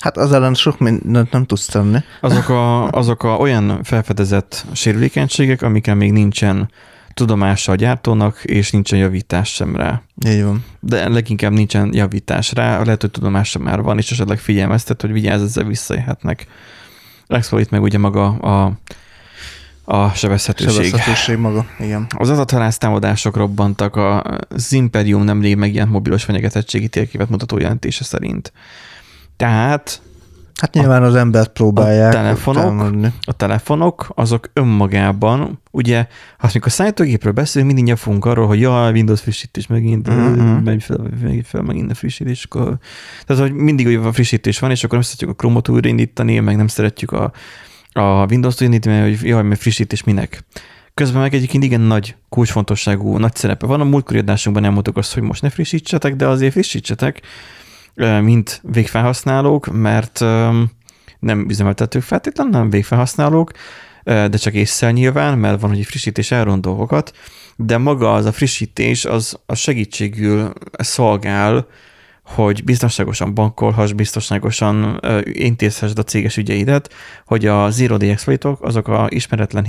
Hát az ellen sok mindent nem tudsz tenni. Azok a, azok a olyan felfedezett sérülékenységek, amikkel még nincsen tudomása a gyártónak, és nincsen javítás sem rá. Így van. De leginkább nincsen javítás rá, lehet, hogy tudomása már van, és esetleg figyelmeztet, hogy vigyázz, ezzel visszajöhetnek. Exploit meg ugye maga a, a sebezhetőség. Sebezhetőség maga, igen. Az adathalász támadások robbantak, az Imperium nemrég megjelent mobilos fenyegetettségi térképet mutató jelentése szerint. Tehát Hát nyilván az embert próbálják. A telefonok, a telefonok, azok önmagában, ugye, ha a szállítógépről beszélünk, mindig nyafunk arról, hogy ja, Windows frissítés megint, uh-huh. megy fel, megy fel megint a frissítés. Akkor... Tehát, hogy mindig olyan frissítés van, és akkor nem szeretjük a Chrome-ot újraindítani, meg nem szeretjük a, a Windows-t újraindítani, mert hogy jaj, mert frissítés minek. Közben meg egyébként igen nagy kulcsfontosságú, nagy szerepe van. A múltkori adásunkban nem mondtuk azt, hogy most ne frissítsetek, de azért frissítsetek, mint végfelhasználók, mert nem üzemeltetők feltétlenül, nem végfelhasználók, de csak észszel nyilván, mert van, hogy frissítés elront dolgokat, de maga az a frissítés az a segítségül szolgál, hogy biztonságosan bankolhass, biztonságosan intézhessd a céges ügyeidet, hogy a Zero Day exploitok, azok a ismeretlen,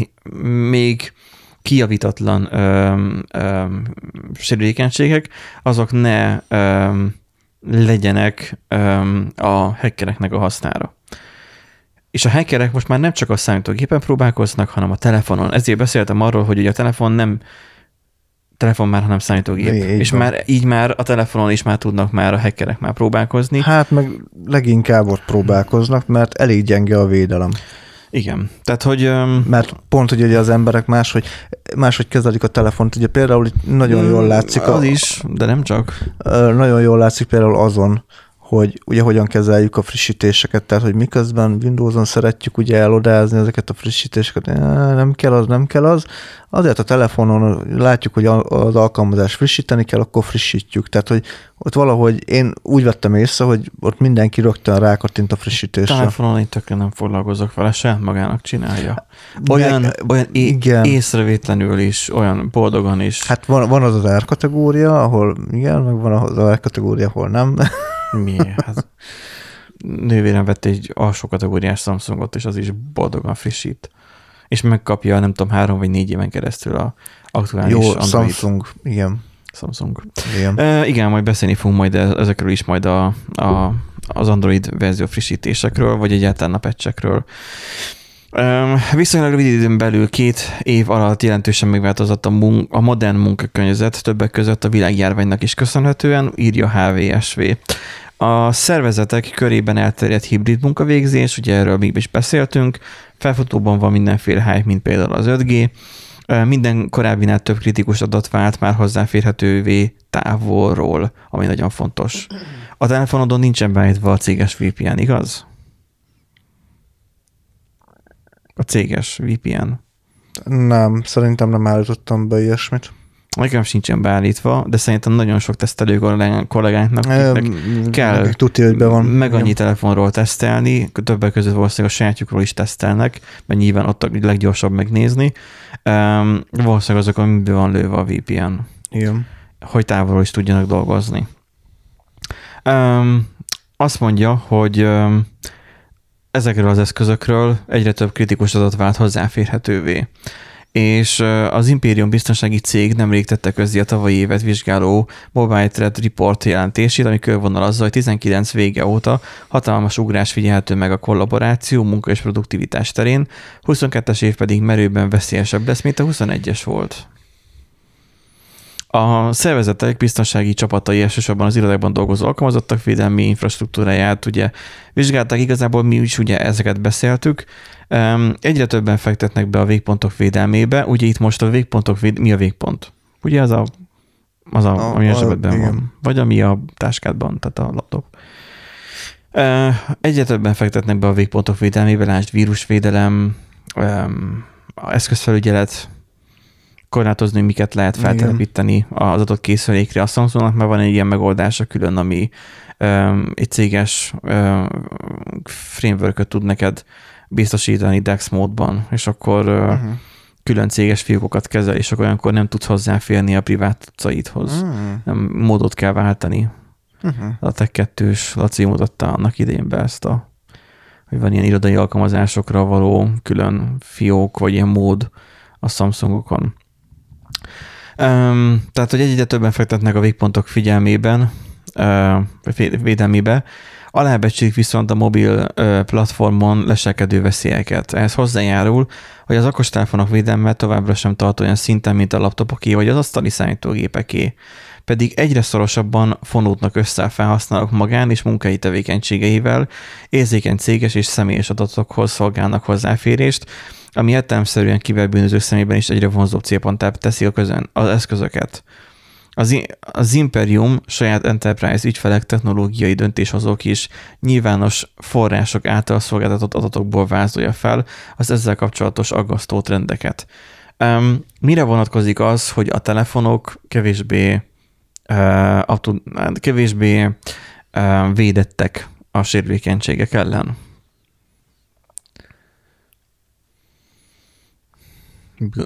még kiavítatlan ö, ö, sérülékenységek, azok ne ö, legyenek um, a hackereknek a hasznára. És a hackerek most már nem csak a számítógépen próbálkoznak, hanem a telefonon. Ezért beszéltem arról, hogy ugye a telefon nem telefon már, hanem számítógép. Így és van. már így már a telefonon is már tudnak már a hackerek már próbálkozni. Hát meg leginkább ott próbálkoznak, mert elég gyenge a védelem. Igen. Tehát, hogy... Mert pont, hogy ugye az emberek máshogy, máshogy kezelik a telefont. Ugye például itt nagyon jól mm, látszik... Az a, is, de nem csak. Nagyon jól látszik például azon, hogy ugye hogyan kezeljük a frissítéseket, tehát hogy miközben Windows-on szeretjük ugye elodázni ezeket a frissítéseket, nem kell az, nem kell az, azért a telefonon látjuk, hogy az alkalmazás frissíteni kell, akkor frissítjük. Tehát, hogy ott valahogy én úgy vettem észre, hogy ott mindenki rögtön rákattint a frissítésre. A telefonon én tökre nem foglalkozok vele, se magának csinálja. Olyan, Meg, olyan é- igen. észrevétlenül is, olyan boldogan is. Hát van, van az az R kategória, ahol igen, meg van az az R kategória, ahol nem. Mi? Hát, nővérem vett egy alsó kategóriás Samsungot, és az is boldogan frissít. És megkapja, nem tudom, három vagy négy éven keresztül a aktuális Jó, Android. Samsung, igen. Samsung. Igen. E, igen, majd beszélni fogunk majd e- ezekről is majd a, a, az Android verzió frissítésekről, vagy egyáltalán a patchekről. Viszonylag rövid időn belül két év alatt jelentősen megváltozott a, mun- a modern munkakörnyezet, többek között a világjárványnak is köszönhetően, írja HVSV. A szervezetek körében elterjedt hibrid munkavégzés, ugye erről még is beszéltünk, felfutóban van mindenféle hype, mint például az 5G, minden korábbinál több kritikus adat vált már hozzáférhetővé távolról, ami nagyon fontos. A telefonodon nincsen beállítva a céges VPN, igaz? A céges VPN. Nem, szerintem nem állítottam be ilyesmit. Nekem sincsen beállítva, de szerintem nagyon sok tesztelő kollégánknak kell tudja, hogy be van. meg annyi telefonról tesztelni, többek között valószínűleg a sajátjukról is tesztelnek, mert nyilván ott a leggyorsabb megnézni. Um, valószínűleg azok, amiben van lőve a VPN. Igen. Hogy távolról is tudjanak dolgozni. Um, azt mondja, hogy ezekről az eszközökről egyre több kritikus adat vált hozzáférhetővé és az Imperium biztonsági cég nemrég tette közé a tavalyi évet vizsgáló Mobile Threat Report jelentését, ami körvonalazza, hogy 19 vége óta hatalmas ugrás figyelhető meg a kollaboráció, munka és produktivitás terén, 22-es év pedig merőben veszélyesebb lesz, mint a 21-es volt. A szervezetek biztonsági csapatai elsősorban az irodákban dolgozó alkalmazottak védelmi infrastruktúráját ugye vizsgálták, igazából mi is ugye ezeket beszéltük. Egyre többen fektetnek be a végpontok védelmébe, ugye itt most a végpontok, véd... mi a végpont? Ugye az a, az a, a ami a zsebedben van. Vagy ami a táskádban, tehát a laptop. Egyre többen fektetnek be a végpontok védelmébe, lásd vírusvédelem, eszközfelügyelet, korlátozni, miket lehet feltelepíteni az adott készülékre. A Samsungnak már van egy ilyen megoldása külön, ami um, egy céges um, framework tud neked biztosítani DeX módban, és akkor uh-huh. külön céges fiókokat kezel, és akkor olyankor nem tudsz hozzáférni a privát caidhoz. Uh-huh. Nem, módot kell váltani. Uh-huh. A Tech 2 Laci mutatta annak idején be ezt a hogy van ilyen irodai alkalmazásokra való külön fiók, vagy ilyen mód a Samsungokon. Um, tehát, hogy egyre többen fektetnek a végpontok figyelmében, uh, védelmébe, alábecsik viszont a mobil uh, platformon leselkedő veszélyeket. Ehhez hozzájárul, hogy az okostelefonok védelme továbbra sem tart olyan szinten, mint a laptopoké vagy az asztali számítógépeké pedig egyre szorosabban fonódnak össze a felhasználók magán és munkai tevékenységeivel, érzékeny céges és személyes adatokhoz szolgálnak hozzáférést, ami értelemszerűen kiberbűnözők szemében is egyre vonzóbb célponttá teszi a közön, az eszközöket. Az, az Imperium saját Enterprise ügyfelek technológiai döntéshozók is nyilvános források által szolgáltatott adatokból vázolja fel az ezzel kapcsolatos aggasztó trendeket. Um, mire vonatkozik az, hogy a telefonok kevésbé, uh, kevésbé uh, védettek a sérülékenységek ellen?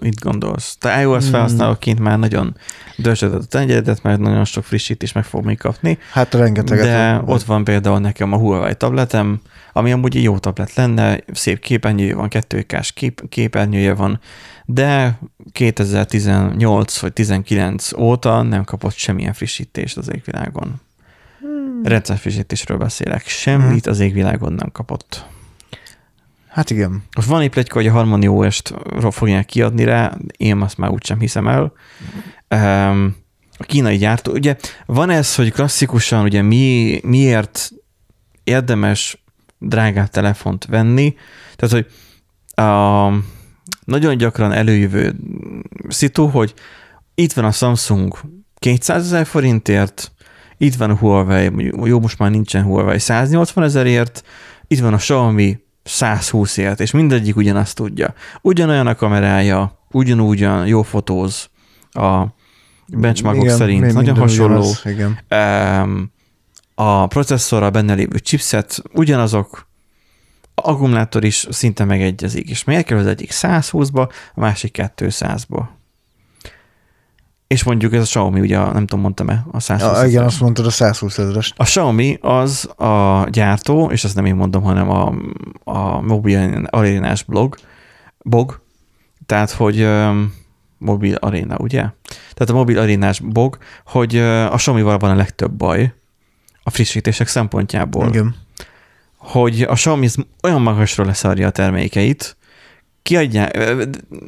Mit gondolsz? Te iOS hmm. felhasználóként már nagyon dörzsödött a tengyeredet, mert nagyon sok frissítést meg fog még kapni. Hát rengeteget. De van. ott van például nekem a Huawei tabletem, ami amúgy egy jó tablet lenne, szép képernyője van, 2 kép, képernyője van, de 2018 vagy 19 óta nem kapott semmilyen frissítést az égvilágon. Hmm. Rendszerfrissítésről beszélek. Semmit hmm. az égvilágon nem kapott. Hát igen. Most van egy plegyka, hogy a Harmony OS-t fogják kiadni rá, én azt már úgysem hiszem el. A kínai gyártó, ugye van ez, hogy klasszikusan ugye mi, miért érdemes drágább telefont venni, tehát hogy a, nagyon gyakran előjövő szitu, hogy itt van a Samsung 200 ezer forintért, itt van a Huawei, jó, most már nincsen Huawei 180 ezerért, itt van a Xiaomi 120 ért, és mindegyik ugyanazt tudja. Ugyanolyan a kamerája, ugyanúgyan jó fotóz a benchmarkok igen, szerint, nagyon hasonló. Ugyanaz, igen. A processzorra benne lévő chipset ugyanazok, a akkumulátor is szinte megegyezik, és miért kell az egyik 120-ba, a másik 200-ba? És mondjuk ez a Xiaomi, ugye nem tudom, mondtam-e a 120 ja, Igen, azt mondtad a 120 ezeres. A Xiaomi az a gyártó, és ezt nem én mondom, hanem a, a mobil arénás blog, bog, tehát, hogy mobil aréna, ugye? Tehát a mobil arénás bog, hogy a Xiaomi-val van a legtöbb baj a frissítések szempontjából. Igen. Hogy a Xiaomi olyan magasra leszarja a termékeit, kiadják,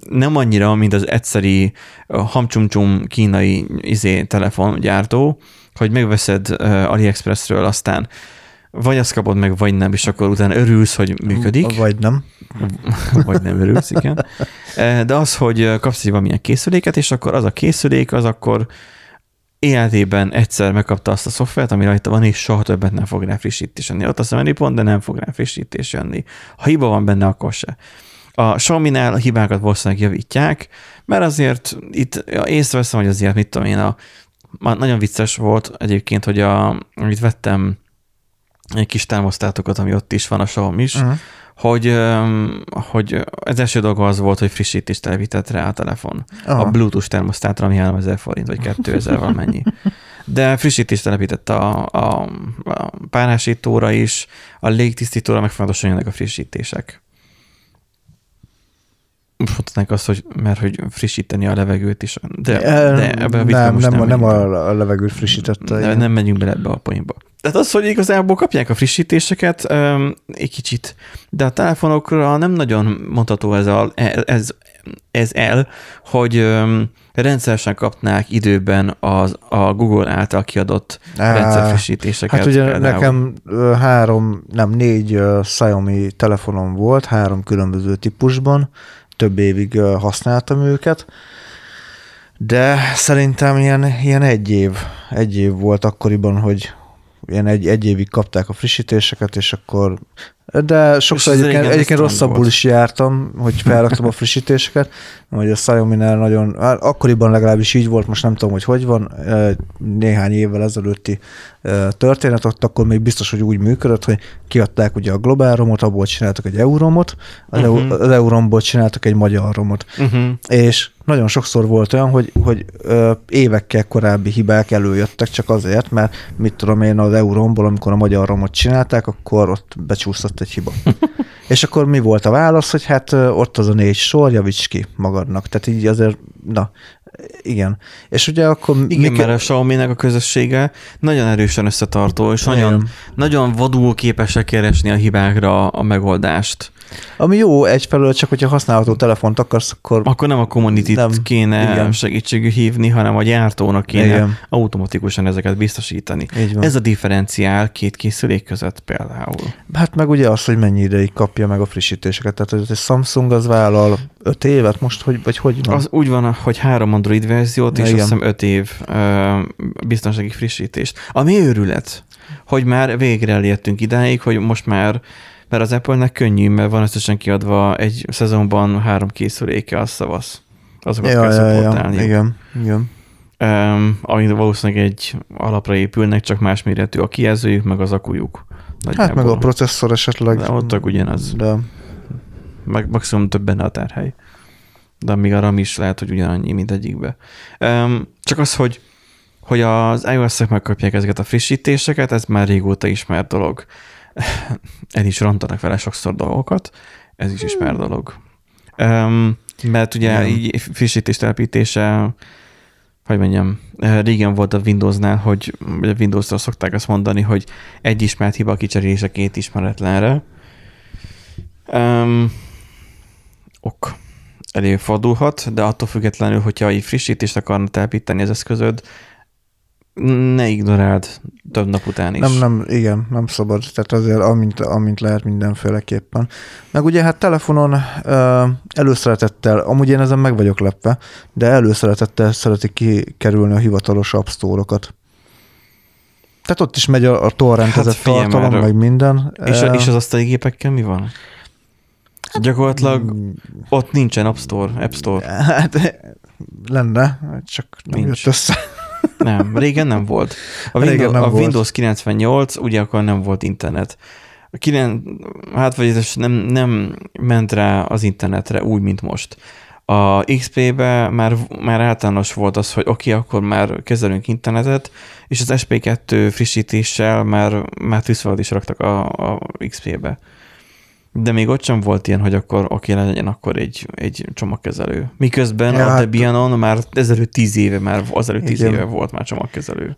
nem annyira, mint az egyszeri hamcsumcsum kínai izé telefongyártó, hogy megveszed AliExpressről, aztán vagy azt kapod meg, vagy nem, és akkor utána örülsz, hogy működik. Vagy nem. [laughs] Vagy nem örülsz, igen. De az, hogy kapsz egy valamilyen készüléket, és akkor az a készülék, az akkor életében egyszer megkapta azt a szoftvert, ami rajta van, és soha többet nem fog rá frissítés jönni. Ott a pont, de nem fog rá frissítés jönni. Ha hiba van benne, akkor se. A Xiaomi-nál a hibákat valószínűleg javítják, mert azért itt észreveszem, hogy azért mit tudom én, a, nagyon vicces volt egyébként, hogy a, amit vettem egy kis támosztátokat, ami ott is van a Xiaomi is, uh-huh. hogy, hogy az első dolga az volt, hogy frissítést telepített rá a telefon. Aha. A Bluetooth termosztátra, ami 3000 forint, vagy 2000 valamennyi. De frissítést telepített a, a, a párásítóra is, a légtisztítóra meg fontosan jönnek a frissítések. Most mondhatnánk azt, hogy mert hogy frissíteni a levegőt is, de, de ebbe a nem, most nem, nem, nem a, a levegőt frissítette. Igen. nem megyünk bele ebbe a poénba. Tehát az, hogy igazából kapják a frissítéseket, um, egy kicsit, de a telefonokra nem nagyon mondható ez, a, ez, ez el, hogy um, rendszeresen kapnák időben az, a Google által kiadott Á, rendszerfrissítéseket. Hát ugye például. nekem három, nem négy ö, Xiaomi telefonom volt, három különböző típusban, több évig használtam őket, de szerintem ilyen, ilyen egy év, egy év volt akkoriban, hogy ilyen egy, egy évig kapták a frissítéseket, és akkor de sokszor egyébként, egyébként rosszabbul volt. is jártam, hogy felraktam a frissítéseket, hogy a Xiaomi-nál nagyon, hát akkoriban legalábbis így volt, most nem tudom, hogy hogy van, néhány évvel ezelőtti történet, ott akkor még biztos, hogy úgy működött, hogy kiadták ugye a globál romot, abból csináltak egy euromot, az, uh-huh. az euromból csináltak egy magyar romot. Uh-huh. És nagyon sokszor volt olyan, hogy, hogy ö, évekkel korábbi hibák előjöttek csak azért, mert mit tudom én az euromból, amikor a magyar romot csinálták, akkor ott becsúszott egy hiba. [laughs] És akkor mi volt a válasz, hogy hát ott az a négy sor, javíts ki magadnak. Tehát így azért, na, igen. És ugye akkor... Igen, mi mert a xiaomi a közössége nagyon erősen összetartó, és nagyon, nagyon vadul képesek keresni a hibákra a megoldást. Ami jó egyfelől, csak hogyha használható telefont akarsz, akkor... Akkor nem a community Nem. kéne Igen. Segítségű hívni, hanem a gyártónak kéne Igen. Automatikusan ezeket biztosítani. Ez a differenciál két készülék között például. Hát meg ugye az, hogy mennyi ideig kapja meg a frissítéseket. Tehát hogy egy Samsung az vállal öt évet most, hogy, vagy hogy van? Az úgy van, hogy három Android verziót, és Igen. azt hiszem öt év ö, biztonsági frissítést. Ami őrület, hogy már végre elértünk idáig, hogy most már mert az Apple-nek könnyű, mert van összesen kiadva egy szezonban három készüléke, az szavasz. Azokat ja, kell ja, ja, igen, igen. Um, ami valószínűleg egy alapra épülnek, csak más méretű a kijelzőjük, meg az akujuk. Hát meg a Nagyjából. processzor esetleg. De ott ugyanaz. De Meg maximum több benne a tárhely. De még a RAM is lehet, hogy ugyanannyi, mint egyikbe. Um, csak az, hogy, hogy az iOS-ek megkapják ezeket a frissítéseket, ez már régóta ismert dolog. [laughs] El is rontanak vele sokszor dolgokat, ez is ismert dolog. Um, mert ugye Igen. így frissítés telepítése, hogy mondjam, eh, régen volt a Windowsnál, hogy a Windows-tól szokták azt mondani, hogy egy ismert hiba kicserélése két ismeretlenre. Um, ok. Előfordulhat, de attól függetlenül, hogyha egy frissítést akarna telepíteni az eszközöd, ne ignoráld több nap után is. nem, nem, igen, nem szabad. Tehát azért amint, amint lehet mindenféleképpen. Meg ugye hát telefonon ö, előszeretettel, amúgy én ezen meg vagyok lepve, de előszeretettel szeretik kikerülni a hivatalos app store-okat. Tehát ott is megy a, a torrentezett Hát hát tartalom, már. meg minden. És, Ö, és az asztali gépekkel mi van? Gyakorlatilag ott nincsen App Store, App Store. Hát lenne, csak nem Nincs. jött össze. Nem, régen nem volt. A, Régen Windows, nem a volt. Windows 98, ugye akkor nem volt internet. A kilen, hát vagy ez nem, nem ment rá az internetre úgy, mint most. A XP-be már, már általános volt az, hogy oké, okay, akkor már kezelünk internetet, és az SP2 frissítéssel már, már tűzfalat is raktak a, a XP-be. De még ott sem volt ilyen, hogy akkor oké, legyen akkor egy, egy csomagkezelő. Miközben Ja, a hát- Debianon már ezelőtt tíz éve, már azelőtt tíz éve volt már csomagkezelő.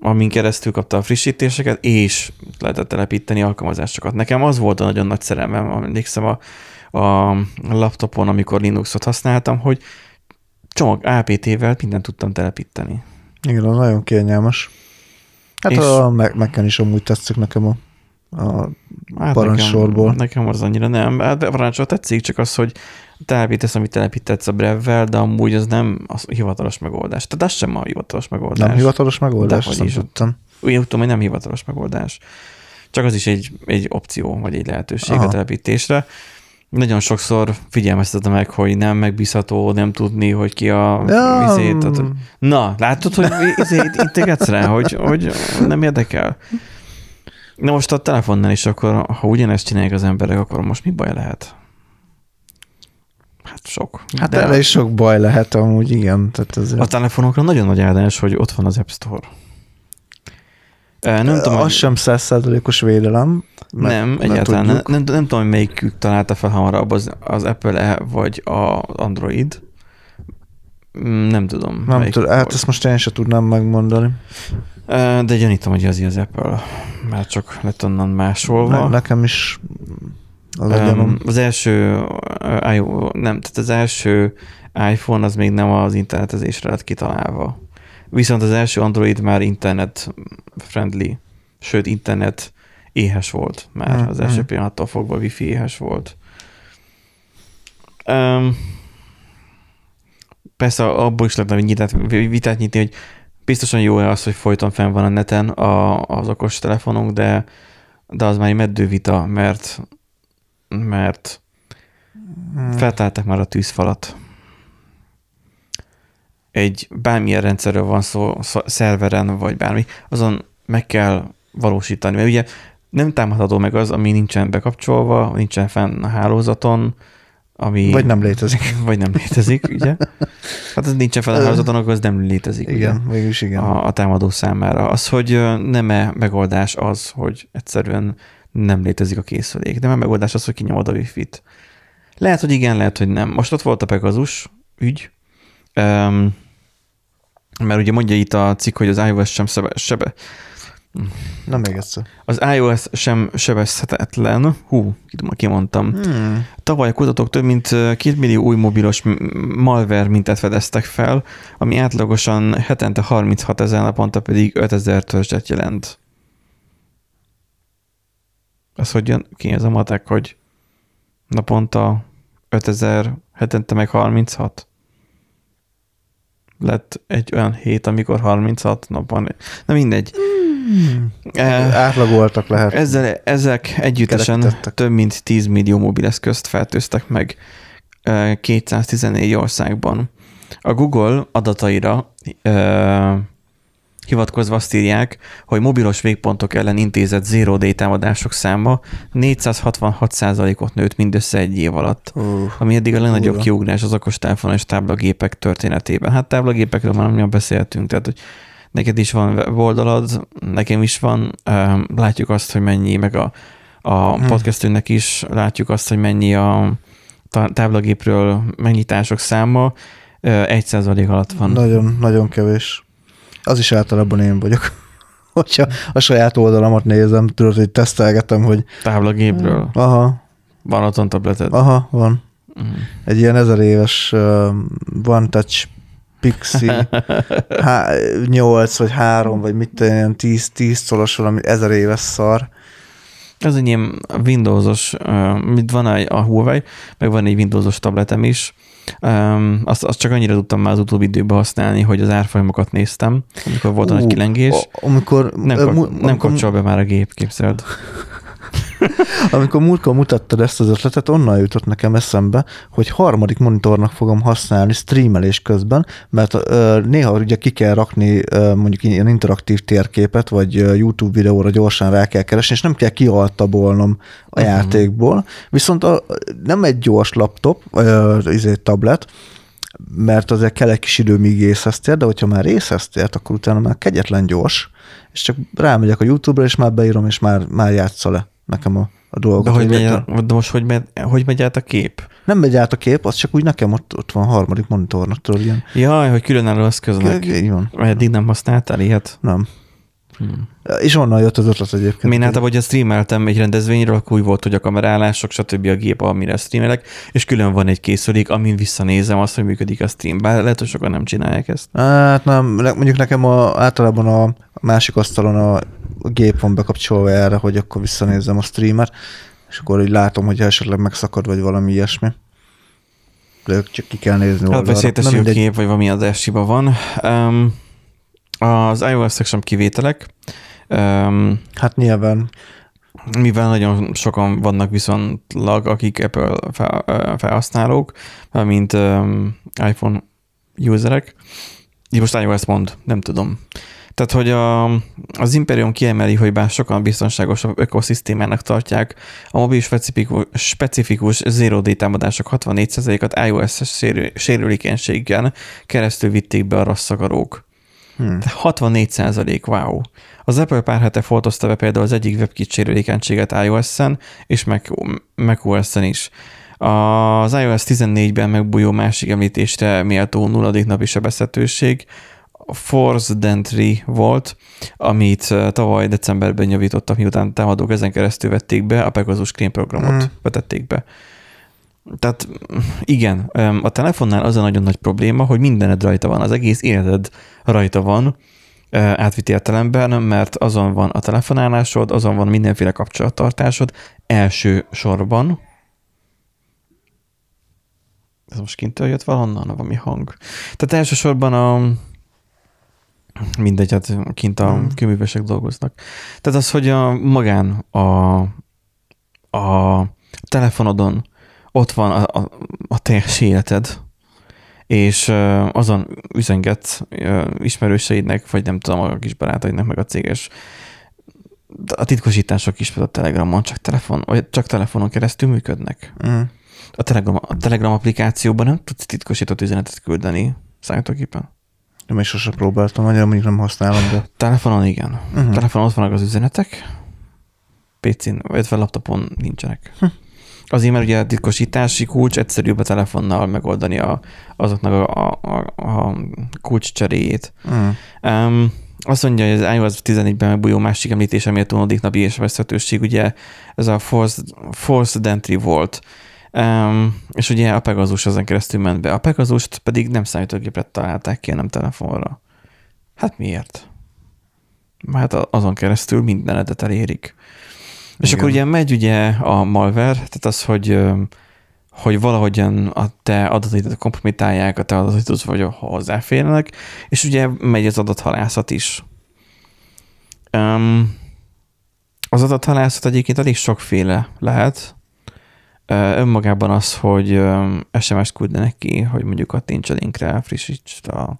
Amin keresztül kapta a frissítéseket, és lehetett telepíteni alkalmazásokat. Nekem az volt a nagyon nagy szerelmem, emlékszem a, a laptopon, amikor Linuxot használtam, hogy csomag APT-vel mindent tudtam telepíteni. Igen, nagyon kényelmes. Hát És- a Mac- Mac-en is amúgy tetszik nekem a, a Hát Parancssorból. Nekem, nekem az annyira nem. Hát a parancsor tetszik, csak az, hogy telepítesz, amit telepítetsz a brevvel, de amúgy az nem a hivatalos megoldás. Tehát az sem a hivatalos megoldás. nem hivatalos megoldás, nem is. tudtam. Úgy tudom, hogy nem hivatalos megoldás. Csak az is egy, egy opció, vagy egy lehetőség Aha. a telepítésre. Nagyon sokszor figyelmeztetem meg, hogy nem megbízható, nem tudni, hogy ki a Ja, izét. Tehát, mm. na, látod, hogy izét integetsz rá, hogy, hogy nem érdekel. Na most a telefonnál is akkor, ha ugyanezt csinálják az emberek, akkor most mi baj lehet? Hát sok. Hát De erre is sok baj lehet amúgy, igen. Tehát ez A telefonokra nagyon nagy áldás, hogy ott van az App Store. Nem tudom, az hogy- sem százszázalékos védelem. nem, egyáltalán nem, nem, nem tudom, hogy melyikük találta fel hamarabb, az, az Apple-e vagy az Android. Mm, Nem tudom. Nem tudom, hát ezt most én sem tudnám megmondani. De gyanítom, hogy az az Apple. Már csak lett onnan másolva. Ne, nekem is az. Um, az első nem, tehát az első iPhone az még nem az internetezésre lett kitalálva. Viszont az első Android már internet friendly, sőt internet éhes volt már. Mhm. Az első pillanattól fogva wifi éhes volt. Um, persze abból is lehetne vitát nyitni, hogy biztosan jó az, hogy folyton fenn van a neten a, az okos telefonunk, de, de az már egy meddő vita, mert mert Hmm. feltálták már a tűzfalat. Egy bármilyen rendszerről van szó, szó, szerveren vagy bármi, azon meg kell valósítani, mert ugye nem támadható meg az, ami nincsen bekapcsolva, nincsen fenn a hálózaton, ami... Vagy nem létezik. [laughs] Vagy nem létezik, ugye? Hát ez nincsen fenn a hálózaton, akkor az nem létezik. ugye? Igen, végülis igen. a, a támadó számára. Az, hogy nem-e megoldás az, hogy egyszerűen nem létezik a készülék. Nem-e megoldás az, hogy kinyomod a wifi-t. Lehet, hogy igen, lehet, hogy nem. Most ott volt a Pegasus ügy, um, mert ugye mondja itt a cikk, hogy az iOS sem sebe, sebe, Na még egyszer. az iOS sem sebezhetetlen. Hú, kimondtam. Hmm. Tavaly a kutatók több mint 2 millió új mobilos malware mintát fedeztek fel, ami átlagosan hetente 36 ezer, naponta pedig 5 ezer törzset jelent. Ez hogy jön ki ez a matek, hogy naponta 5 ezer, hetente meg 36? Lett egy olyan hét, amikor 36 napon. Na mindegy. Eh, Átlagoltak lehet. ezzel, ezek együttesen több mint 10 millió mobileszközt fertőztek meg ö, 214 országban. A Google adataira hivatkozva azt írják, hogy mobilos végpontok ellen intézett zero day támadások száma 466%-ot nőtt mindössze egy év alatt, Uh, ami eddig a legnagyobb Durva. kiugrás az okostelefon és táblagépek történetében. Hát táblagépekről már nem beszéltünk, tehát hogy neked is van weboldalad, nekem is van, látjuk azt, hogy mennyi, meg a, a Hmm. podcastünknek is látjuk azt, hogy mennyi a tá- táblagépről megnyitások száma, egy százalék alatt van. nagyon, nagyon kevés. Az is általában én vagyok. [laughs] Hogyha a saját oldalamat nézem, tudod, hogy tesztelgetem, hogy Táblagépről. aha, Van otthon tableted. aha, van. Mhm. Egy ilyen ezer éves uh, One Touch Pixie [laughs] há, 8 vagy 3, vagy mit tudom, ilyen 10, 10 colos valami ezer éves szar. Ez egy ilyen Windowsos, uh, mit van a, Huawei, meg van egy Windowsos tabletem is. Um, azt, azt csak annyira tudtam már az utóbbi időben használni, hogy az árfolyamokat néztem, amikor volt a nagy kilengés. Amikor, Nem, kap, mu- nem kapcsol be már a gép, képzeld. [laughs] [laughs] Amikor múltkor mutattad ezt az ötletet, onnan jutott nekem eszembe, hogy harmadik monitornak fogom használni streamelés közben, mert ö, néha ugye ki kell rakni ö, mondjuk ilyen interaktív térképet, vagy ö, YouTube videóra gyorsan rá kell keresni, és nem kell kialtabolnom a Mhm. játékból. Viszont a, nem egy gyors laptop, ö, izé, tablet, mert azért kell egy kis idő, míg észhez tér, de hogyha már észhez tért, akkor utána már kegyetlen gyors, és csak rámegyek a YouTube-ra, és már beírom, és már, már játsza le nekem a, a dolgot. De, hogy megy, Egyáltalán- de most hogy megy, hogy megy át a kép? Nem megy át a kép, az csak úgy nekem ott, ott van harmadik monitornak, tudod, ilyen. Jaj, hogy különálló eszköznek. Így van. Eddig nem használtál ilyet? Nem. Hmm. És onnan jött az ötlet egyébként. Én általában, hogyha streameltem egy rendezvényről, akkor úgy volt, hogy a kamerálások, stb. a gép, amire streamelek, és külön van egy készülék, amin visszanézem azt, hogy működik a stream. Bár lehet, hogy sokan nem csinálják ezt. Hát nem, ne- mondjuk nekem a, általában a másik asztalon a, a gép van bekapcsolva erre, hogy akkor visszanézzem a streamet, és akkor így látom, hogy esetleg megszakad, vagy valami ilyesmi. De csak ki kell nézni Hát oldalra. Nem jó mindegy. kép, vagy valami hiba van. Um, az iOS-ek sem kivételek. Um, Hát nyilván. mivel nagyon sokan vannak viszonylag, akik Apple felhasználók, mint um, iPhone userek. Így most iOS mond, nem tudom. Tehát, hogy a, az Imperium kiemeli, hogy bár sokan biztonságosabb ökoszisztémának tartják, a mobil specifikus, specifikus Zero Day támadások 64%-at iOS-es sérülékenységgel keresztül vitték be a rasszagarók. Hmm. 64 wow. Az Apple pár hete foltozta be például az egyik WebKit sérülékenységet iOS-en és Mac, macOS-en is. Az iOS 14-ben megbújó másik említésre méltó nulladik napi sebezhetőség Force Entry volt, amit tavaly decemberben javítottak, miután támadók ezen keresztül vették be, a Pegasus Screen programot mm. vetették be. Tehát igen, a telefonnál az a nagyon nagy probléma, hogy mindened rajta van, az egész életed rajta van, átvitt értelemben, mert azon van a telefonálásod, azon van mindenféle kapcsolattartásod első sorban. Ez most kintől jött valahonnan, valami hang. Tehát elsősorban a, mindegy, hát kint a hmm. kőművesek dolgoznak. Tehát az, hogy a magán a, a telefonodon ott van a, a, a teljes életed, és azon üzenget ismerőseidnek, vagy nem tudom, a kis barátaidnak, meg a céges a titkosítások is a Telegramon csak, telefon, vagy csak telefonon keresztül működnek. Mm. A, Telegram, a Telegram applikációban nem tudsz titkosított üzenetet küldeni számítógépen. Nem is sosem próbáltam, annyira mondjuk nem használom, de... Telefonon igen. Uh-huh. Telefonon ott vannak az üzenetek, PC-n, vagy laptopon nincsenek. Hm. Azért, mert ugye a titkosítási kulcs egyszerűbb a telefonnal megoldani a, azoknak a, a, a kulcs cseréjét. Uh-huh. Um, azt mondja, hogy az iOS 14-ben megbújó másik említése unódik napi és veszhetőség, ugye ez a forced, forced entry volt. Um, és ugye a Pegasus ezen keresztül ment be. A Pegazust pedig nem számítógépre találták ki, nem telefonra. Hát miért? Hát azon keresztül mindenedet elérik. Igen. És akkor ugye megy ugye a malware, tehát az, hogy hogy valahogyan a te adataidat kompromitálják, a te adataidat vagy hozzáférnek, és ugye megy az adathalászat is. Um, az adathalászat egyébként elég sokféle lehet, önmagában az, hogy SMS-t küldene ki, hogy mondjuk kattints a linkre, frissítsd a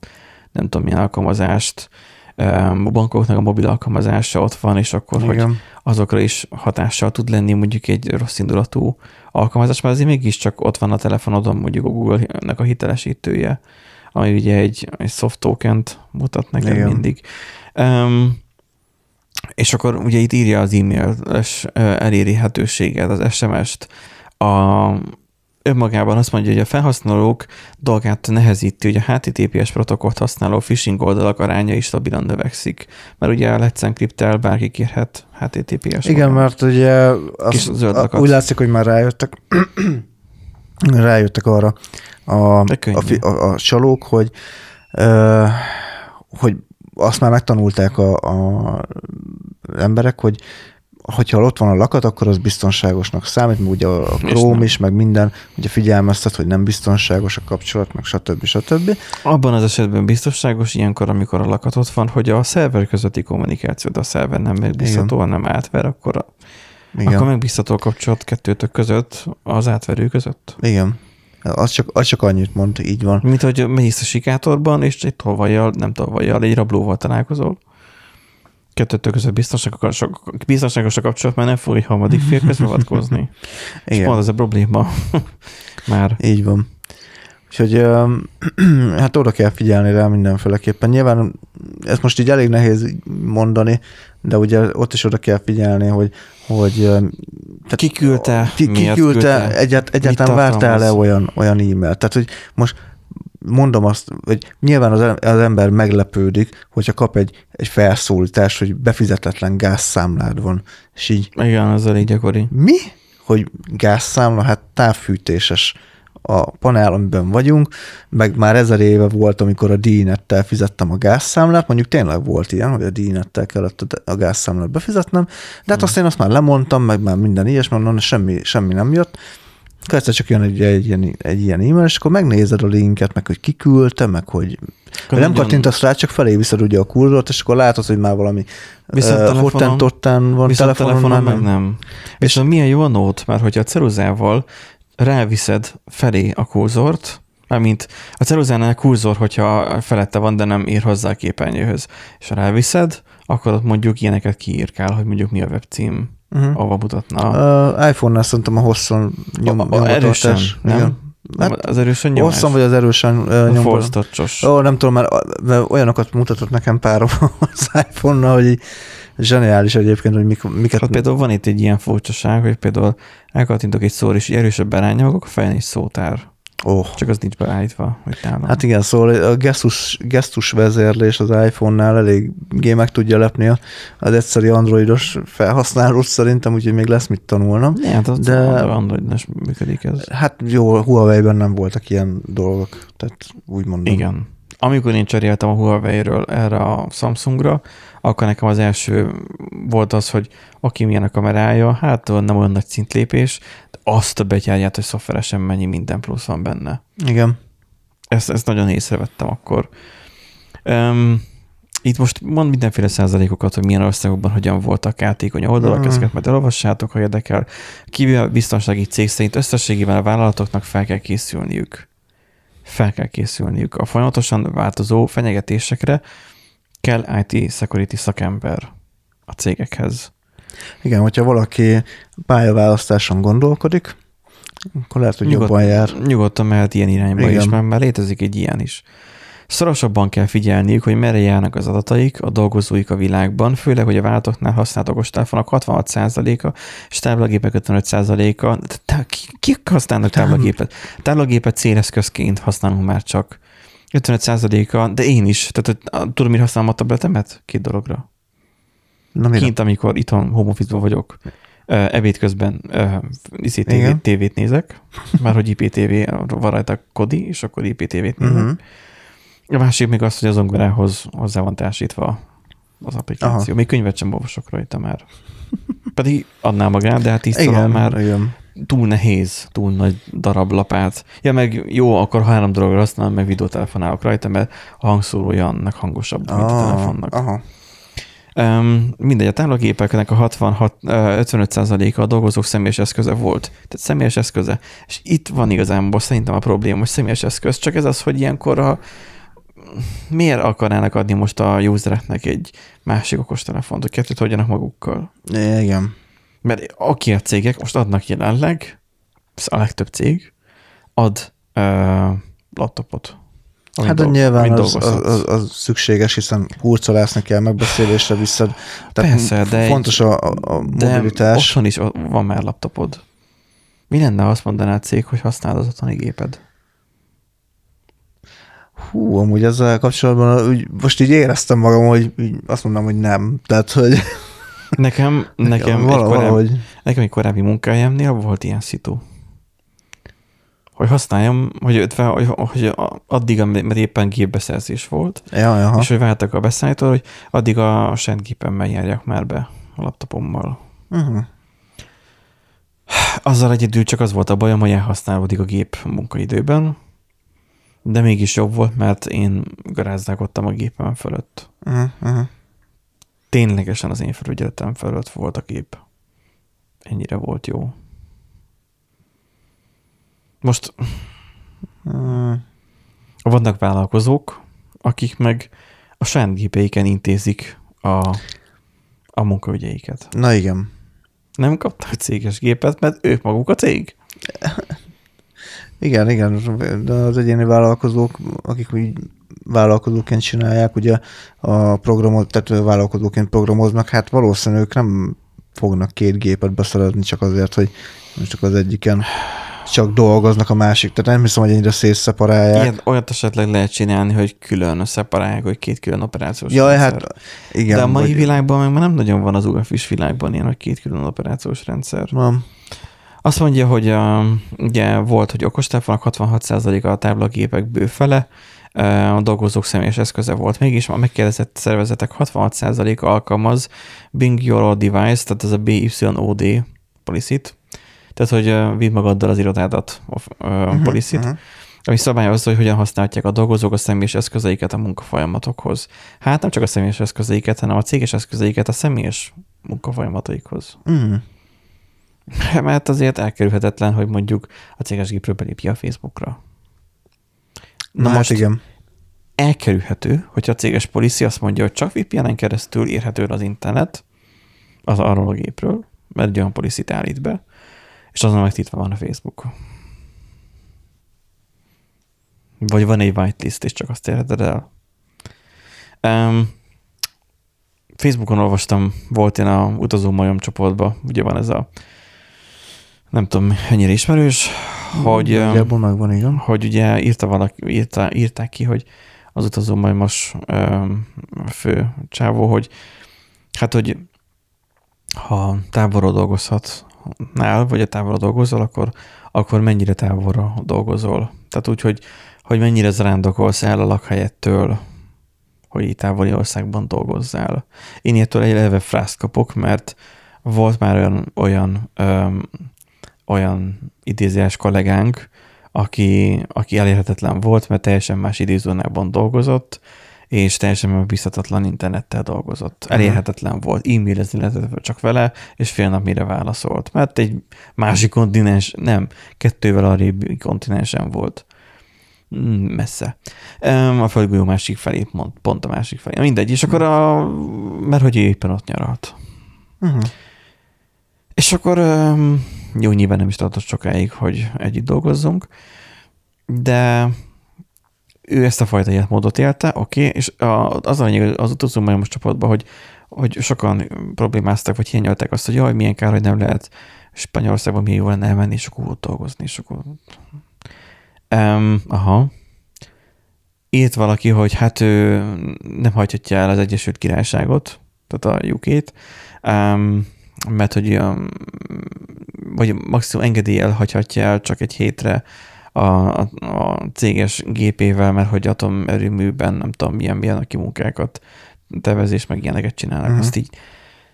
nem tudom milyen alkalmazást, a bankoknak a mobil alkalmazása ott van, és akkor, Igen. hogy azokra is hatással tud lenni mondjuk egy rossz indulatú alkalmazás, mert azért mégiscsak ott van a telefonodon mondjuk a Google-nek a hitelesítője, ami ugye egy, egy soft token-t mutat neked Igen. mindig. Um, és akkor ugye itt írja az e-mail-es elérhetőséget, az SMS-t, a, önmagában azt mondja, hogy a felhasználók dolgát nehezíti, hogy a HTTPS protokollt használó phishing oldalak aránya is stabilan növekszik, mert ugye a Let's Encrypt-tel bárki kérhet HTTPS Igen, oldal. mert ugye az, a, úgy látszik, hogy már rájöttek, [clears throat] rájöttek arra a, a, a, a, a csalók, hogy, ö, hogy azt már megtanulták a, a emberek, hogy hogyha ott van a lakat, akkor az biztonságosnak számít, mert ugye a Chrome is, meg minden, ugye figyelmeztet, hogy nem biztonságos a kapcsolat, meg stb. stb. Abban az esetben biztonságos ilyenkor, amikor a lakat ott van, hogy a szerver közötti kommunikáció, de a szerver nem megbízható, hanem átver, akkor, a, Igen. akkor megbízható a kapcsolat kettőtök között, az átverő között. Igen. Az csak, az csak annyit mond, így van. Mint hogy mész a sikátorban, és egy tolvajjal, nem tolvajjal, egy rablóval találkozol kettőtök között biztonságos, biztonságos a kapcsolat, mert nem fog egy harmadik fél közbeavatkozni. [laughs] És pont ez a probléma [laughs] már. Így van. Úgyhogy [clears throat] hát oda kell figyelni rá mindenféleképpen. Nyilván ezt most így elég nehéz mondani, de ugye ott is oda kell figyelni, hogy, hogy tehát ki küldte, ki, ki küldte, egyált, egyáltalán vártál-e olyan, olyan e-mailt. Tehát, hogy most mondom azt, hogy nyilván az, az ember meglepődik, hogyha kap egy, egy felszólítás, hogy befizetetlen gázszámlád van, és így... Igen, az elég gyakori. Mi? Hogy gázszámla? Hát távfűtéses a panel, amiben vagyunk, meg már ezer éve volt, amikor a díjnettel fizettem a gázszámlát, mondjuk tényleg volt ilyen, hogy a díjnettel kellett a gázszámlát befizetnem, de hát hmm. azt én azt már lemondtam, meg már minden ilyesmi, mondom, semmi, semmi nem jött, akkor egyszer csak jön egy, egy, ilyen, egy ilyen e-mail, és akkor megnézed a linket, meg hogy kiküldte, meg hogy akkor nem kattintasz rá, csak felé viszed ugye a kurzort, és akkor látod, hogy már valami viszont uh, van viszont telefonon, telefonon meg nem. És, és milyen jó a nót, mert hogyha a ceruzával ráviszed felé a kurzort, Mármint a ceruzánál kurzor, hogyha felette van, de nem ír hozzá a képernyőhöz. És ha ráviszed, akkor ott mondjuk ilyeneket kiírkál, hogy mondjuk mi a webcím, uh-huh. ahova mutatna. Uh, iPhone-nál szerintem a hosszon nyom, a, a erősen, nem? Igen. Hát, az erősen nyomás? Hosszan vagy az erősen uh, nyomva? Ó, nem tudom, mert, mert olyanokat mutatott nekem pár [laughs] az iPhone-nal, hogy zseniális egyébként, hogy mik, miket... Hát például van itt egy ilyen furcsaság, hogy például elkattintok egy szóra, és erősebb rányomok, a fején is szótár. Oh. Csak az nincs beállítva, hogy nálam. Hát igen, szóval a gesztus, gesztus vezérlés az iPhone-nál eléggé meg tudja lepni az egyszeri androidos felhasználót szerintem, úgyhogy még lesz mit tanulnom. Ja, hát az de android is működik ez. Hát jó, Huawei-ben nem voltak ilyen dolgok, tehát úgy mondom. Igen. Amikor én cseréltem a Huawei-ről erre a Samsungra, akkor nekem az első volt az, hogy aki milyen a kamerája, hát nem olyan nagy szintlépés, de azt a betyárját, hogy szoftveresen mennyi minden plusz van benne. Igen. Ezt, ezt nagyon észrevettem akkor. Um, itt most mond mindenféle százalékokat, hogy milyen országokban hogyan voltak játékony oldalak, uh-huh. ezeket majd elolvassátok, ha érdekel. Kívül biztonsági cég szerint összességében a vállalatoknak fel kell készülniük. Fel kell készülniük a folyamatosan változó fenyegetésekre, kell IT security szakember a cégekhez. Igen, hogyha valaki pályaválasztáson gondolkodik, akkor lehet, hogy Nyugod, jobban jár. Nyugodtan mehet ilyen irányba Igen. is, mert már létezik egy ilyen is. Szorosabban kell figyelniük, hogy merre járnak az adataik, a dolgozóik a világban, főleg, hogy a vállalatoknál használt okostelefonok 66%-a, és táblagépek 55%-a. Kik használnak táblagépet? Táblagépet céleszközként használunk már csak. 55%-a, de én is. Tehát tudom, mire használom a tabletemet? Két dologra. Na, Kint, amikor itthon home vagyok, ebéd közben TV, tévét nézek, már hogy IPTV van rajta Kodi, és akkor IPTV-t nézek. Uh-huh. A másik még az, hogy az zongorához hozzá van társítva az applikáció. Aha. Még könyvet sem olvasok rajta már. Pedig adná magát, de hát tisztelem már igen. Túl nehéz, túl nagy darab lapát. Ja, meg jó, akkor három dologra használom, meg videótelefonálok rajta, mert a hangszórója annak hangosabb, mint a telefonnak. Aha. Um, mindegy, a táblagépeknek a 66, 55%-a a dolgozók személyes eszköze volt. Tehát személyes eszköze. És itt van igazából szerintem a probléma, hogy személyes eszköz. Csak ez az, hogy ilyenkor a, miért akarnának adni most a usereknek egy másik okostelefont, hogy kettőt hagyjanak magukkal? Igen. Mert aki a cégek most adnak jelenleg, a legtöbb cég, ad uh, laptopot Hát de nyilván az, az, az, az, szükséges, hiszen hurcolásznak kell megbeszélésre vissza. Tehát Persze, de fontos egy, a, a mobilitás. De otthon is van már laptopod. Mi lenne, ha azt mondaná a cég, hogy használod az otthoni géped? Hú, amúgy ezzel kapcsolatban úgy, most így éreztem magam, hogy így azt mondom, hogy nem. Tehát, hogy... Nekem, nekem, nekem, egy korábbi, nekem egy korábbi munkájámnél volt ilyen szitu hogy használjam, hogy, ötve, hogy, hogy addig, mert éppen gépbeszerzés volt, ja, ja. és hogy váltak a beszállítól, hogy addig a saját gépemmel járjak már be a laptopommal. Uh-huh. Azzal egyedül csak az volt a bajom, hogy elhasználódik a gép munkaidőben, de mégis jobb volt, mert én garázdálkodtam a gépem fölött. Uh-huh. Ténylegesen az én felügyeletem fölött volt a gép. Ennyire volt jó. Most uh, vannak vállalkozók, akik meg a saját gépeiken intézik a, a munkaügyeiket. Na igen. Nem kaptak céges gépet, mert ők maguk a cég. Igen, igen, de az egyéni vállalkozók, akik úgy vállalkozóként csinálják, ugye a programot, tehát vállalkozóként programoznak, hát valószínűleg ők nem fognak két gépet beszerezni csak azért, hogy csak az egyiken csak dolgoznak a másik. Tehát nem hiszem, hogy ennyire szétszeparálják. Igen, olyat esetleg lehet csinálni, hogy külön szeparálják, hogy két külön operációs Jaj, rendszer. hát igen. De a mai vagy... világban meg már nem nagyon van az UFIS világban ilyen, hogy két külön operációs rendszer. Van. Azt mondja, hogy a, ugye volt, hogy okostelefonok 66%-a a táblagépek bőfele, a dolgozók személyes eszköze volt. Mégis a megkérdezett szervezetek 66%-a alkalmaz Bing Your Device, tehát ez a BYOD policy tehát, hogy vidd magaddal az irodádat, a uh-huh, uh-huh. ami szabályozza, hogy hogyan használják a dolgozók a személyes eszközeiket a munkafolyamatokhoz. Hát nem csak a személyes eszközeiket, hanem a céges eszközeiket a személyes munkafolyamataikhoz. Uh-huh. Mert azért elkerülhetetlen, hogy mondjuk a céges gépről belépje a Facebookra. Na, hát most igen. elkerülhető, hogyha a céges policia azt mondja, hogy csak VPN-en keresztül érhető az internet, az arról a gépről, mert egy olyan policit állít be, és azon megtiltva van a Facebook. Vagy van egy whitelist, és csak azt érheted el. Um, Facebookon olvastam, volt én a utazó majom csoportban, ugye van ez a nem tudom, ennyire ismerős, hogy, Nagyjából megvan, igen. hogy ugye írta valaki, írta, írták ki, hogy az utazó majmos fő csávó, hogy hát, hogy ha távolról dolgozhatnál, vagy a távolra dolgozol, akkor, akkor mennyire távolra dolgozol. Tehát úgy, hogy, hogy mennyire zarándokolsz el a lakhelyettől, hogy távoli országban dolgozzál. Én ilyettől egy eleve frászt kapok, mert volt már olyan, olyan, öm, olyan idézés kollégánk, aki, aki elérhetetlen volt, mert teljesen más időzónában dolgozott, és teljesen megbízhatatlan internettel dolgozott. Elérhetetlen volt, e-mailezni lehetett csak vele, és fél nap mire válaszolt. Mert egy másik kontinens, nem, kettővel a régi kontinensen volt. Mm, Messze. A földgolyó másik felé, pont, pont a másik felé. Mindegy, és akkor a, mert hogy éppen ott nyaralt. Uh-huh. És akkor jó, nyilván nem is tartott sokáig, hogy együtt dolgozzunk, de ő ezt a fajta életmódot élte, oké, okay, és az a lényeg az utazó most csoportban, hogy, hogy sokan problémáztak, vagy hiányolták azt, hogy jaj, milyen kár, hogy nem lehet Spanyolországban milyen jó lenne elmenni, és akkor ott dolgozni, és akkor... Um, aha. Írt valaki, hogy hát ő nem hagyhatja el az Egyesült Királyságot, tehát a UK-t, um, mert hogy um, vagy maximum engedélyel hagyhatja el csak egy hétre a, a, a céges gépével, mert hogy atomerőműben nem tudom milyen, milyen a kimunkákat, tervezés, meg ilyeneket csinálnak. Mhm. Uh-huh. Ezt így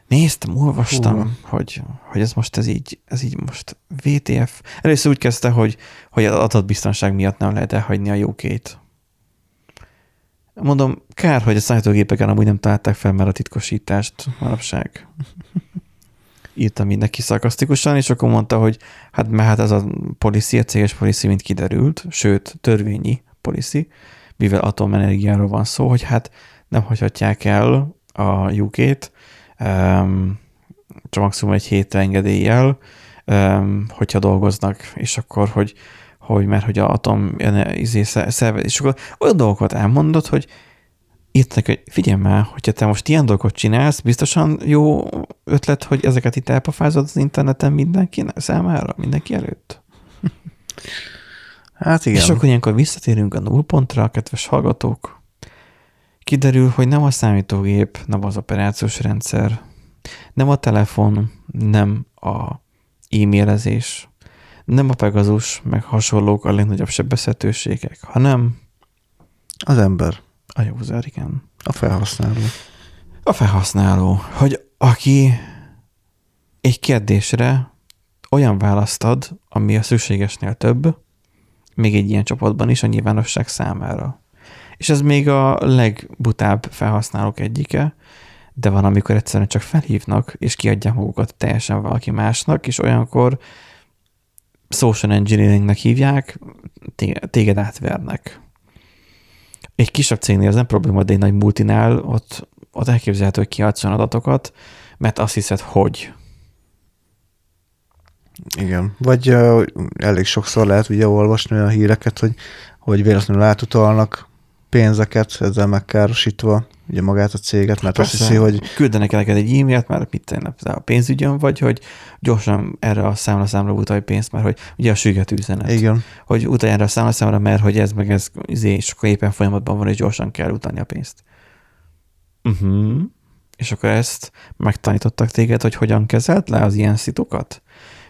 néztem, olvastam, Hú. hogy, hogy ez most ez így, ez így most VTF. Először úgy kezdte, hogy, hogy az adatbiztonság miatt nem lehet elhagyni a UK-t. Mondom, kár, hogy a számítógépeken amúgy nem találták fel már a titkosítást manapság. [laughs] Írtam mindenki szarkasztikusan, és akkor mondta, hogy hát mert hát ez a policy, a céges policy, mint kiderült, sőt, törvényi policy, mivel atomenergiáról van szó, hogy hát nem hagyhatják el a UK-t, um, csak maximum egy hétre engedéllyel, um, hogyha dolgoznak, és akkor, hogy, hogy mert hogy a atom izé, szervez, és akkor olyan dolgokat elmondott, hogy itt neki, hogy figyelj már, hogyha te most ilyen dolgokat csinálsz, biztosan jó ötlet, hogy ezeket itt elpofázod az interneten mindenki számára, mindenki előtt. [laughs] Hát. Igen. És akkor ilyenkor visszatérünk a nullpontra, kedves hallgatók. Kiderül, hogy nem a számítógép, nem az operációs rendszer, nem a telefon, nem a e-mailezés, nem a Pegasus, meg hasonlók a legnagyobb sebezhetőségek, hanem Az ember, a user, igen. a felhasználó. A felhasználó, hogy aki egy kérdésre olyan választ ad, ami a szükségesnél több, még egy ilyen csoportban is a nyilvánosság számára. És ez még a legbutább felhasználók egyike, de van, amikor egyszerűen csak felhívnak, és kiadják magukat teljesen valaki másnak, és olyankor social engineeringnek hívják, té- téged átvernek. Egy kisebb cégnél ez nem probléma, de egy nagy multinál ott, ott elképzelhető, hogy kiadsz olyan adatokat, mert azt hiszed, hogy. Igen. Vagy uh, elég sokszor lehet ugye olvasni olyan híreket, hogy, hogy véletlenül átutalnak pénzeket, ezzel megkárosítva ugye magát a céget, mert azt hiszi, hogy Küldenek el neked egy e-mailt, mert mit tenni, a pénzügyön vagy, hogy gyorsan erre a számla-számra utalj pénzt, mert hogy ugye a süget üzenet. igen, Hogy utalj erre a számla-számra, mert hogy ez meg ez, izé, és akkor éppen folyamatban van, és gyorsan kell utalni a pénzt. Uh-huh. És akkor ezt megtanítottak téged, hogy hogyan kezelt le az ilyen szitukat?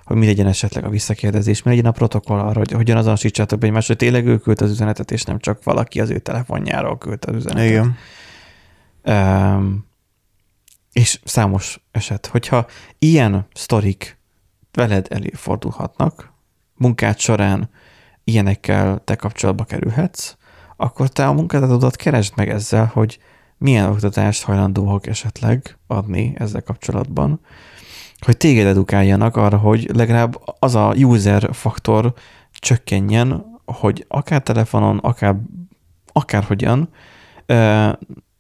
Hogy mi legyen esetleg a visszakérdezés, mi legyen a protokoll arra, hogy hogyan azonosítsátok egymást, hogy tényleg ő küldte az üzenetet, és nem csak valaki az ő telefonjáról küldte az üzenetet. igen. És számos eset, hogyha ilyen sztorik veled előfordulhatnak, munkád során ilyenekkel te kapcsolatba kerülhetsz, akkor te a munkádat keresd meg ezzel, hogy milyen oktatást hajlandóak esetleg adni ezzel kapcsolatban, hogy téged edukáljanak arra, hogy legalább az a user faktor csökkenjen, hogy akár telefonon, akár akárhogyan,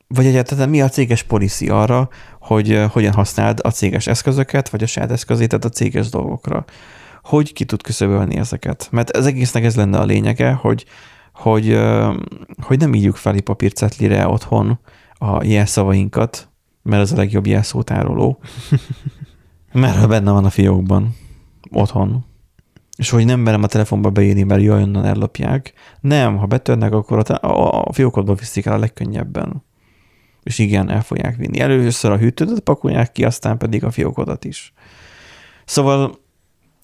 vagy egyáltalán mi a céges policy arra, hogy hogyan használd a céges eszközöket, vagy a saját eszközét, tehát a céges dolgokra. Hogy ki tud küszöbölni ezeket? Mert ez egésznek ez lenne a lényege, hogy, hogy, hogy nem írjuk fel papírcetlire otthon a jelszavainkat, mert ez a legjobb jelszótároló. [laughs] mert benne van a fiókban, otthon. És hogy nem merem a telefonba beírni, mert jaj, onnan ellopják. Nem, ha betörnek, akkor a, a, a fiókodba viszik el a legkönnyebben. És igen, el fogják vinni. Először a hűtődet pakolják ki, aztán pedig a fiókodat is. Szóval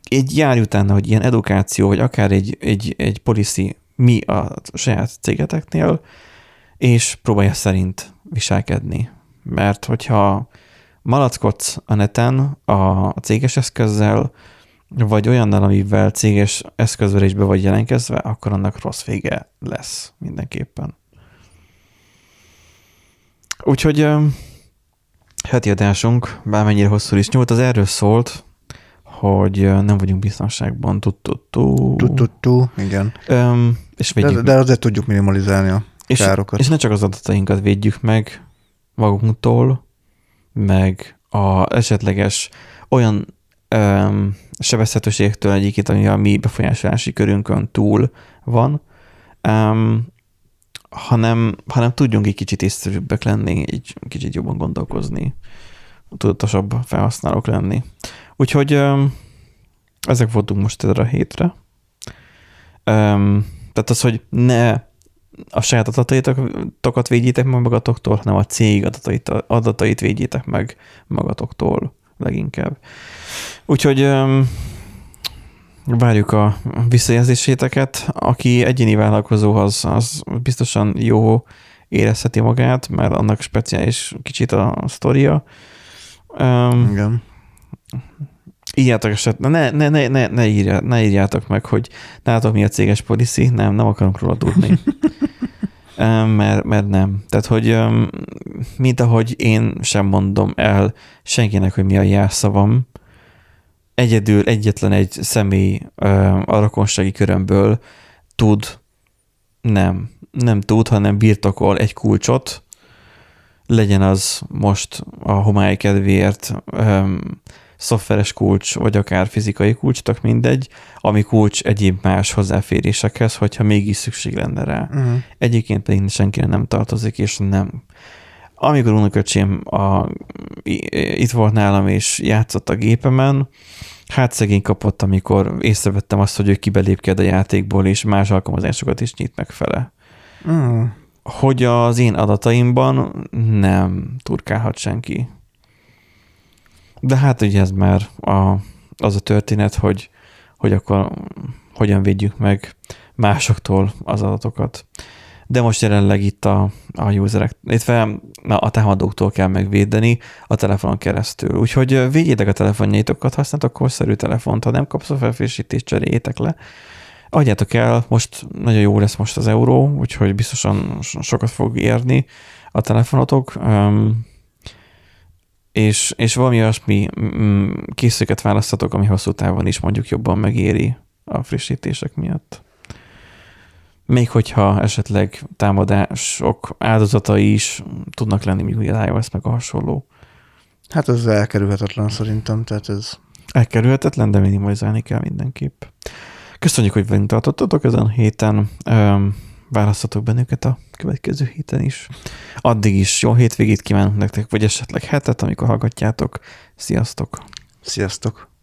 egy jár utána, hogy ilyen edukáció, vagy akár egy, egy, egy policy mi a saját cégeteknél, és próbálja szerint viselkedni. Mert hogyha malackodsz a neten a céges eszközzel, vagy olyannal, amivel céges eszközverésbe vagy jelenkezve, akkor annak rossz vége lesz mindenképpen. Úgyhogy heti adásunk, bármennyire hosszú is nyúlt, az erről szólt, hogy nem vagyunk biztonságban. Tututú. Tututú, igen. Um, és de, de azért tudjuk minimalizálni a és, károkat. És ne csak az adatainkat védjük meg magunktól, meg a esetleges olyan um, sebezhetőségtől egyikét, ami a mi befolyásolási körünkön túl van, um, hanem, hanem tudjunk egy kicsit észszerűbbek lenni, egy kicsit jobban gondolkozni, tudatosabb felhasználók lenni. Úgyhogy ezek voltunk most erre a hétre. Tehát az, hogy ne a saját adataitokat védjétek meg magatoktól, hanem a cég adatait, adatait védjétek meg magatoktól leginkább. Úgyhogy várjuk a visszajelzéséteket. Aki egyéni vállalkozó, az, az biztosan jó érezheti magát, mert annak speciális kicsit a sztoria. Um, Igen. Írjátok eset, ne, ne, ne, ne, ne, írjá, ne írjátok meg, hogy nálatok mi a céges policy, nem, nem akarunk róla tudni. [laughs] mert, mert nem. Tehát, hogy mint ahogy én sem mondom el senkinek, hogy mi a jelszavam, egyedül egyetlen egy személy a rokonsági körömből tud, nem, nem tud, hanem birtokol egy kulcsot, legyen az most a homály kedvéért szoftveres kulcs, vagy akár fizikai kulcs, tök mindegy, ami kulcs egyéb más hozzáférésekhez, hogyha mégis szükség lenne rá. Uh-huh. Egyébként pedig senkire nem tartozik, és nem. Amikor unoköcsém a, itt volt nálam, és játszott a gépemen, hát szegény kapott, amikor észrevettem azt, hogy ő kibelépked a játékból, és más alkalmazásokat is nyit meg fele. Uh-huh. Hogy az én adataimban nem turkálhat senki. De hát ugye ez már a, az a történet, hogy, hogy akkor hogyan védjük meg másoktól az adatokat. De most jelenleg itt a, a userek, illetve a támadóktól kell megvédeni a telefonon keresztül. Úgyhogy védjétek a telefonjaitokat, használtok korszerű telefont, ha nem kapsz a felfrissítést, cseréljétek le. Adjátok el, most nagyon jó lesz most az euró, úgyhogy biztosan sokat fog érni a telefonotok. És, és valami olyasmi készüléket választatok, ami hosszú távon is mondjuk jobban megéri a frissítések miatt. Még hogyha esetleg támadások áldozatai is tudnak lenni, míg az iOS meg a hasonló. Hát ez elkerülhetetlen szerintem, tehát ez... Elkerülhetetlen, de minimalizálni kell mindenképp. Köszönjük, hogy velünk tartottatok ezen a héten választatok bennünket a következő héten is. Addig is jó hétvégét kívánok nektek, vagy esetleg hetet, amikor hallgatjátok. Sziasztok! Sziasztok!